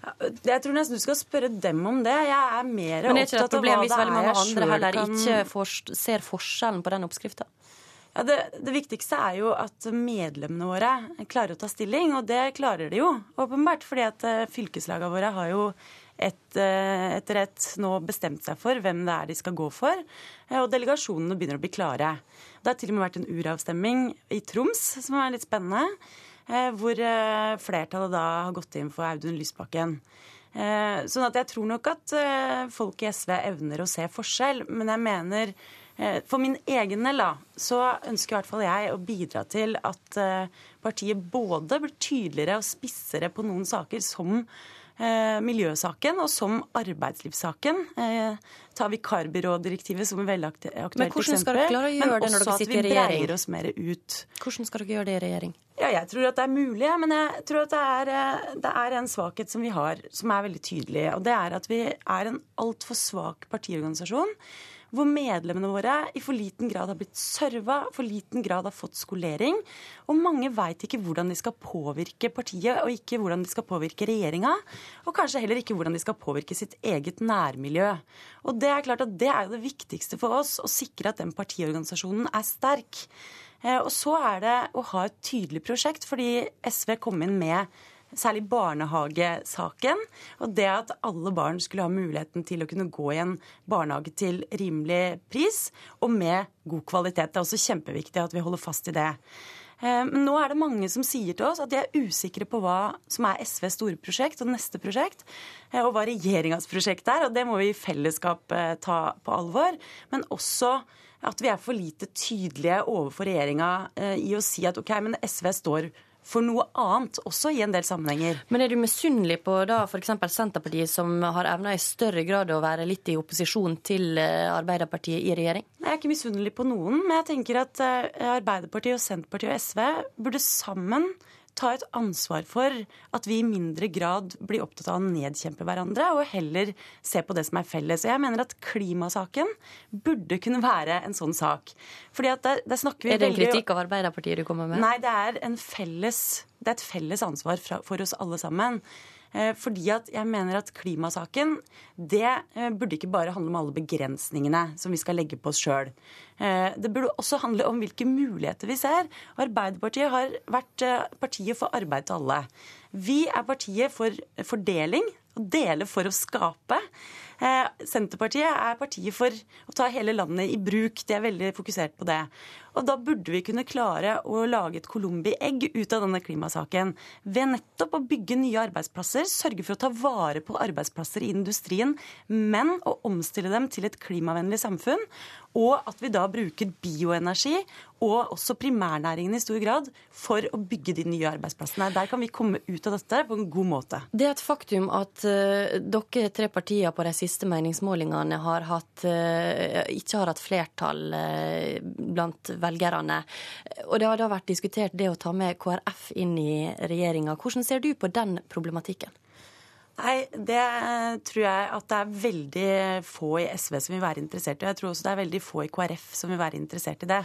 Jeg tror nesten du skal spørre dem om det. Jeg er mer opptatt av hva det er jeg Men er ikke det et problem hvis veldig mange andre heller ikke ser forskjellen på den oppskrifta? Ja, det, det, viktigste er jo at medlemmene våre klarer å ta stilling, og det klarer de jo åpenbart. fordi at eh, fylkeslagene våre har jo et, eh, etter et nå bestemt seg for hvem det er de skal gå for. Eh, og delegasjonene begynner å bli klare. Det har til og med vært en uravstemning i Troms, som er litt spennende. Hvor flertallet da har gått inn for Audun Lysbakken. Sånn at jeg tror nok at folk i SV evner å se forskjell, men jeg mener Eh, for min egen del så ønsker i hvert fall jeg å bidra til at eh, partiet både blir tydeligere og spissere på noen saker som eh, miljøsaken og som arbeidslivssaken. tar vikarbyrådirektivet som et veldig aktuelt Men hvordan skal dere klare å gjøre det når dere sitter i regjering? Men også at vi breier oss mer ut. Hvordan skal dere gjøre det i regjering? Ja, jeg tror at det er mulig, men jeg tror at det er, det er en svakhet som vi har, som er veldig tydelig. Og det er at vi er en altfor svak partiorganisasjon hvor medlemmene våre i for liten grad har blitt serva, for liten grad har fått skolering. Og mange veit ikke hvordan de skal påvirke partiet, og ikke hvordan de skal påvirke regjeringa. Og kanskje heller ikke hvordan de skal påvirke sitt eget nærmiljø. Og det er klart at det er jo det viktigste for oss, å sikre at den partiorganisasjonen er sterk. Eh, og så er det å ha et tydelig prosjekt, fordi SV kom inn med særlig barnehagesaken. Og det at alle barn skulle ha muligheten til å kunne gå i en barnehage til rimelig pris og med god kvalitet. Det er også kjempeviktig at vi holder fast i det. Eh, men nå er det mange som sier til oss at de er usikre på hva som er SVs store prosjekt og neste prosjekt, eh, og hva regjeringas prosjekt er. Og det må vi i fellesskap eh, ta på alvor. Men også at vi er for lite tydelige overfor regjeringa i å si at OK, men SV står for noe annet, også i en del sammenhenger. Men er du misunnelig på da f.eks. Senterpartiet, som har evna i større grad å være litt i opposisjon til eh, Arbeiderpartiet i regjering? Jeg er ikke misunnelig på noen, men jeg tenker at eh, Arbeiderpartiet, og Senterpartiet og SV burde sammen ta et ansvar for at vi i mindre grad blir opptatt av å nedkjempe hverandre, og heller se på det som er felles. Og jeg mener at klimasaken burde kunne være en sånn sak. Fordi at der, der snakker vi Er det en kritikk av Arbeiderpartiet du kommer med? Nei, det er, felles, det er et felles ansvar for oss alle sammen. Eh, fordi at jeg mener at klimasaken det eh, burde ikke bare handle om alle begrensningene som vi skal legge på oss sjøl. Eh, det burde også handle om hvilke muligheter vi ser. Arbeiderpartiet har vært partiet for arbeid til alle. Vi er partiet for fordeling. Å dele for å skape. Senterpartiet er partiet for å ta hele landet i bruk. De er veldig fokusert på det. Og da burde vi kunne klare å lage et colombi-egg ut av denne klimasaken. Ved nettopp å bygge nye arbeidsplasser, sørge for å ta vare på arbeidsplasser i industrien, men å omstille dem til et klimavennlig samfunn. Og at vi da bruker bioenergi og også primærnæringen i stor grad for å bygge de nye arbeidsplassene. Der kan vi komme ut av dette på en god måte. Det er et faktum at uh, dere tre partier på de siste meningsmålingene har hatt, uh, ikke har hatt flertall uh, blant velgerne. Og det har da vært diskutert det å ta med KrF inn i regjeringa. Hvordan ser du på den problematikken? Nei, det tror jeg at det er veldig få i SV som vil være interessert i. Jeg tror også det er veldig få i KrF som vil være interessert i det.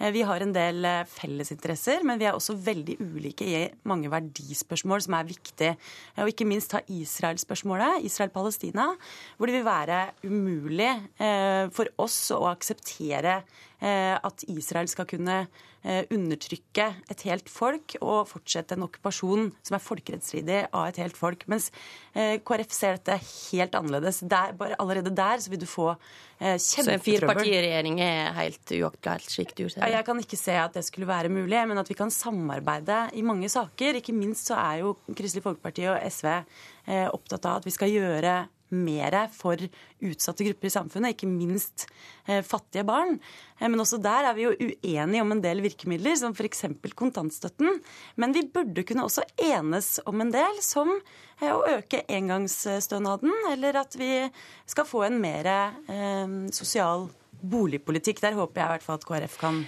Eh, vi har en del eh, fellesinteresser, men vi er også veldig ulike i mange verdispørsmål som er viktige. Og ikke minst ta Israel-spørsmålet, Israel-Palestina, hvor det vil være umulig eh, for oss å akseptere at Israel skal kunne Eh, undertrykke et helt folk og fortsette en okkupasjon som er folkerettsstridig av et helt folk. Mens eh, KrF ser dette helt annerledes. Der, bare allerede der så vil du få kjempetrøbbel. Så en firepartiregjering er helt uaktuelt, slik du ser det? Jeg kan ikke se at det skulle være mulig, men at vi kan samarbeide i mange saker. Ikke minst så er jo Kristelig Folkeparti og SV eh, opptatt av at vi skal gjøre mer for utsatte grupper i samfunnet, ikke minst eh, fattige barn. Eh, men også der er vi jo uenige om en del virkemidler, som f.eks. kontantstøtten. Men vi burde kunne også enes om en del, som å øke engangsstønaden, eller at vi skal få en mer sosial boligpolitikk. Der håper jeg i hvert fall at KrF kan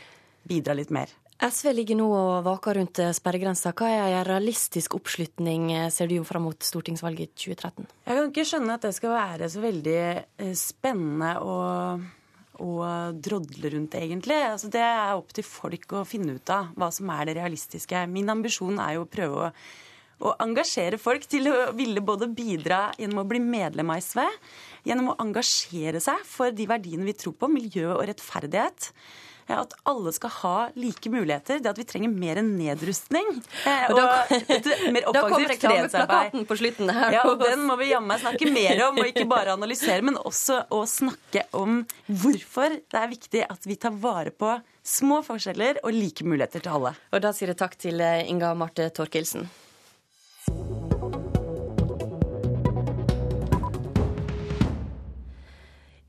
bidra litt mer. SV ligger nå og vaker rundt sperregrensa. Hva er en realistisk oppslutning, ser du fram mot stortingsvalget i 2013? Jeg kan ikke skjønne at det skal være så veldig eh, spennende å, å drodle rundt, egentlig. Altså, det er opp til folk å finne ut av hva som er det realistiske. Min ambisjon er jo å prøve å, å engasjere folk til å ville både bidra gjennom å bli medlem av SV, gjennom å engasjere seg for de verdiene vi tror på, miljø og rettferdighet at alle skal ha like muligheter. Det at vi trenger mer nedrustning. Eh, og, og et mer offensivt fredsarbeid. på slutten her. Ja, den må vi jammen snakke mer om, og ikke bare analysere, men også å snakke om hvorfor det er viktig at vi tar vare på små forskjeller og like muligheter til alle. Og da sier jeg takk til eh, Inga Marte Torkelsen.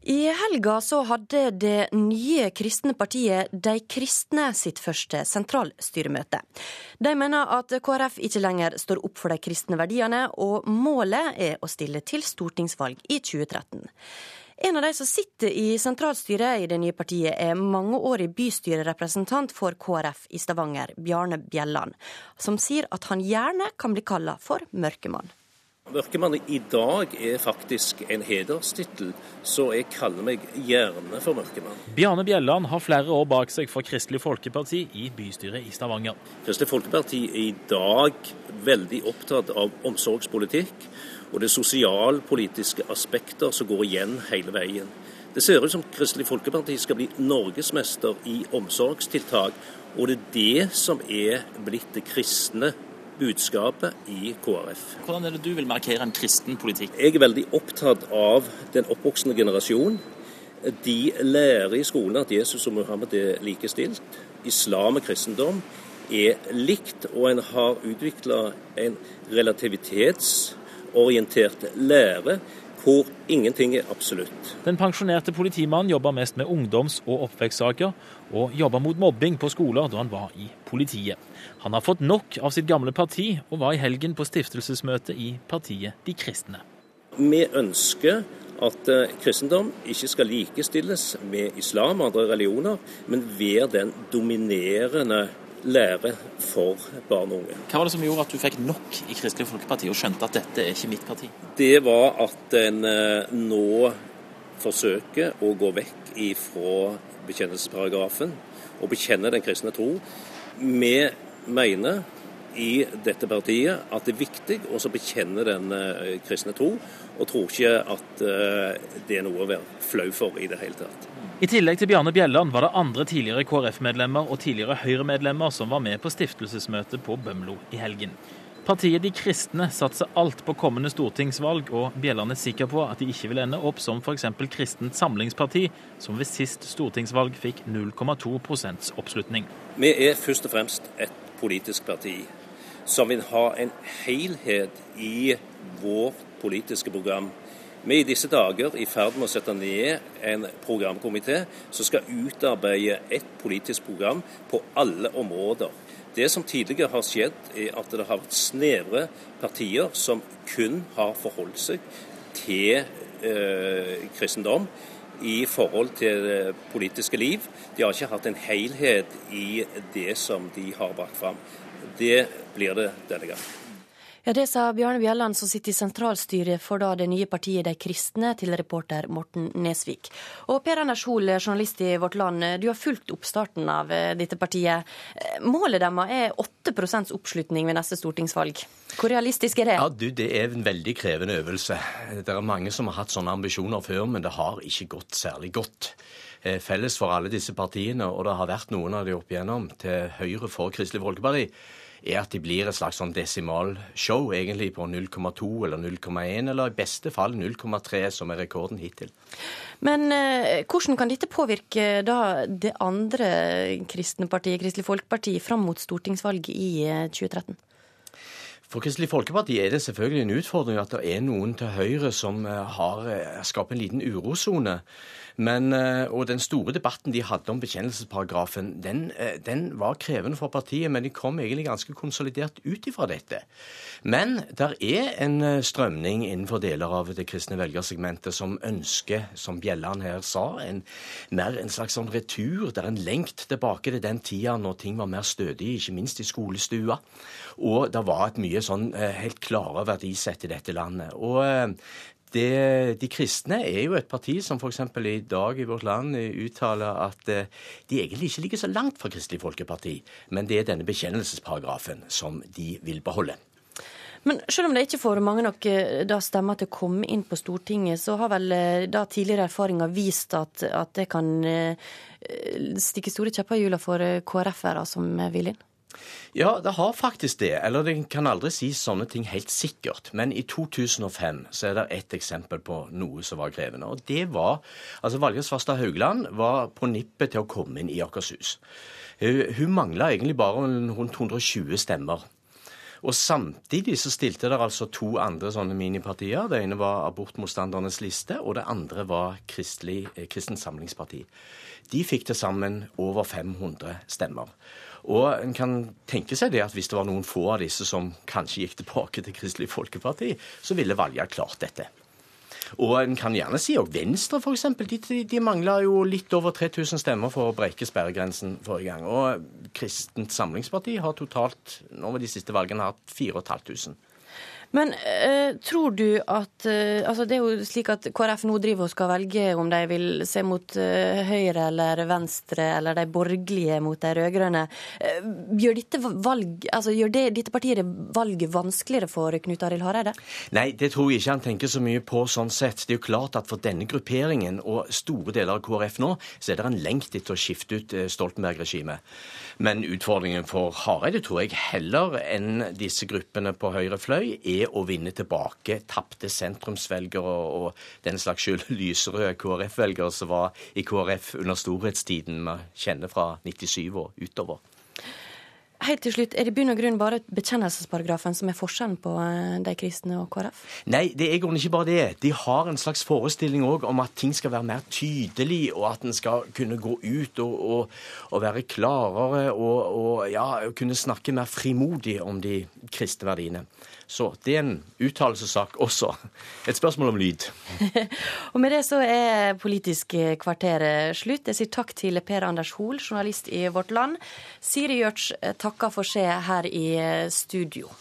I helga så hadde det nye kristne partiet De kristne sitt første sentralstyremøte. De mener at KrF ikke lenger står opp for de kristne verdiene, og målet er å stille til stortingsvalg i 2013. En av de som sitter i sentralstyret i det nye partiet, er mangeårig bystyrerepresentant for KrF i Stavanger, Bjarne Bjelland, som sier at han gjerne kan bli kalla for mørkemann. Mørkemann i dag er faktisk en hederstittel, så jeg kaller meg gjerne for mørkemann. Bjarne Bjelland har flere år bak seg for Kristelig Folkeparti i bystyret i Stavanger. Kristelig Folkeparti er i dag veldig opptatt av omsorgspolitikk og det sosialpolitiske aspekter som går igjen hele veien. Det ser ut som Kristelig Folkeparti skal bli norgesmester i omsorgstiltak, og det er det som er blitt det kristne budskapet i KrF. Hvordan er det du vil markere en kristen politikk? Jeg er veldig opptatt av den oppvoksende generasjon. De lærer i skolen at Jesus og Muhammed er likestilt. Islam og kristendom er likt, og en har utvikla en relativitetsorientert lære hvor ingenting er absolutt. Den pensjonerte politimannen jobber mest med ungdoms- og oppvekstsaker, og jobba mot mobbing på skoler da han var i politiet. Han har fått nok av sitt gamle parti, og var i helgen på stiftelsesmøte i partiet De kristne. Vi ønsker at eh, kristendom ikke skal likestilles med islam og andre religioner, men være den dominerende lære for barn og unge. Hva var det som gjorde at du fikk nok i Kristelig Folkeparti og skjønte at dette er ikke mitt parti? Det var at en eh, nå forsøker å gå vekk ifra bekjennelsesparagrafen og bekjenner den kristne tro. Vi mener i dette partiet at det er viktig å bekjenne den eh, kristne tro, og tror ikke at eh, det er noe å være flau for i det hele tatt. I tillegg til Bjarne Bjelland var det andre tidligere KrF-medlemmer og tidligere Høyre-medlemmer som var med på stiftelsesmøtet på Bømlo i helgen. Partiet De kristne satser alt på kommende stortingsvalg, og Bjelland er sikker på at de ikke vil ende opp som f.eks. Kristent Samlingsparti, som ved sist stortingsvalg fikk 0,2% oppslutning. Vi er først og fremst et politisk parti som vil ha en helhet i vårt politiske program. Vi er i disse dager i ferd med å sette ned en programkomité som skal utarbeide et politisk program på alle områder. Det som tidligere har skjedd, er at det har vært snevre partier som kun har forholdt seg til eh, kristendom i forhold til det politiske liv. De har ikke hatt en helhet i det som de har brakt fram. Det blir det denne gangen. Ja, Det sa Bjarne Bjelland, som sitter i sentralstyret for da det nye partiet De kristne, til reporter Morten Nesvik. Og Per Anders Hoel, journalist i Vårt Land, du har fulgt oppstarten av eh, dette partiet. Eh, målet deres er 8% oppslutning ved neste stortingsvalg. Hvor realistisk er det? Ja, du, Det er en veldig krevende øvelse. Det er mange som har hatt sånne ambisjoner før, men det har ikke gått særlig godt eh, felles for alle disse partiene, og det har vært noen av de opp igjennom til høyre for Kristelig Folkeparti er at de blir et slags sånn desimalshow, egentlig på 0,2 eller 0,1, eller i beste fall 0,3, som er rekorden hittil. Men eh, hvordan kan dette påvirke da det andre kristne partiet, Kristelig Folkeparti, fram mot stortingsvalget i 2013? Eh, for Kristelig Folkeparti er det selvfølgelig en utfordring at det er noen til Høyre som eh, har eh, skapt en liten urosone. Men, eh, og den store debatten de hadde om bekjennelsesparagrafen, den, eh, den, var krevende for partiet, men de kom egentlig ganske konsolidert ut ifra dette. Men der er en eh, strømning innenfor deler av det kristne velgersegmentet som ønsker, som Bjelland her sa, en, mer en slags sånn retur. Det er en lengt tilbake til den tida når ting var mer stødig, ikke minst i skolestua. Og det var et mye sånn helt klare verdisett i dette landet. Og det, de kristne er jo et parti som f.eks. i dag i vårt land uttaler at eh, de egentlig ikke ligger så langt fra Kristelig Folkeparti, men det er denne bekjennelsesparagrafen som de vil beholde. Men selv om det ikke får mange nok eh, da stemmer til å komme inn på Stortinget, så har vel eh, da tidligere erfaringer vist at, at det kan stikke store kjepper i hjula for KrF-ere som vil inn? Ja, det har faktisk det. Eller det kan aldri si sånne ting helt sikkert. Men i 2005 så er det ett eksempel på noe som var krevende. Og det var Altså Valgerd Svarstad Haugland var på nippet til å komme inn i Akershus. Hun, hun mangla egentlig bare rundt 120 stemmer. Og Samtidig så stilte det altså to andre sånne minipartier. Det ene var Abortmotstandernes liste, og det andre var Kristelig, eh, Samlingsparti. De fikk til sammen over 500 stemmer. Og en kan tenke seg det at hvis det var noen få av disse som kanskje gikk tilbake til Kristelig Folkeparti, så ville valget klart dette. Og en kan gjerne si òg Venstre, f.eks. De, de, mangla jo litt over 3000 stemmer for å breike sperregrensen forrige gang. Og Kristent Samlingsparti har totalt nå ved de siste valgene hatt 4500. Men uh, tror du at uh, altså Det er jo slik at KrF nå driver og skal velge om de vil se mot uh, høyre eller venstre, eller de borgerlige mot de rød-grønne. Gjør, dette, valg, altså, gjør det, dette partiet valget vanskeligere for Knut Arild Hareide? Nei, det tror jeg ikke han tenker så mye på sånn sett. Det er jo klart at for denne grupperingen og store deler av KrF nå, så er det en lengt etter å skifte ut Stoltenberg-regimet. Men utfordringen for Hareide tror jeg heller enn disse gruppene på høyre fløy er å vinne tilbake tapte sentrumsvelgere og den slags skyld lyserøde KrF-velgere som var i KrF under storhetstiden vi kjenner fra 97 og utover. Helt til slutt, Er det i bunn og grunn bare bekjennelsesparagrafen som er forskjellen på eh, de kristne og KrF? Nei, det er ikke bare det. De har en slags forestilling òg om at ting skal være mer tydelig, og at en skal kunne gå ut og, og, og være klarere og, og ja, kunne snakke mer frimodig om de kristne verdiene. Så det er en uttalelsessak også. Et spørsmål om lyd. og med det så er Politisk kvarter slutt. Jeg sier takk til Per Anders Hoel, journalist i Vårt Land. Siri Gjørts takker for seg her i studio.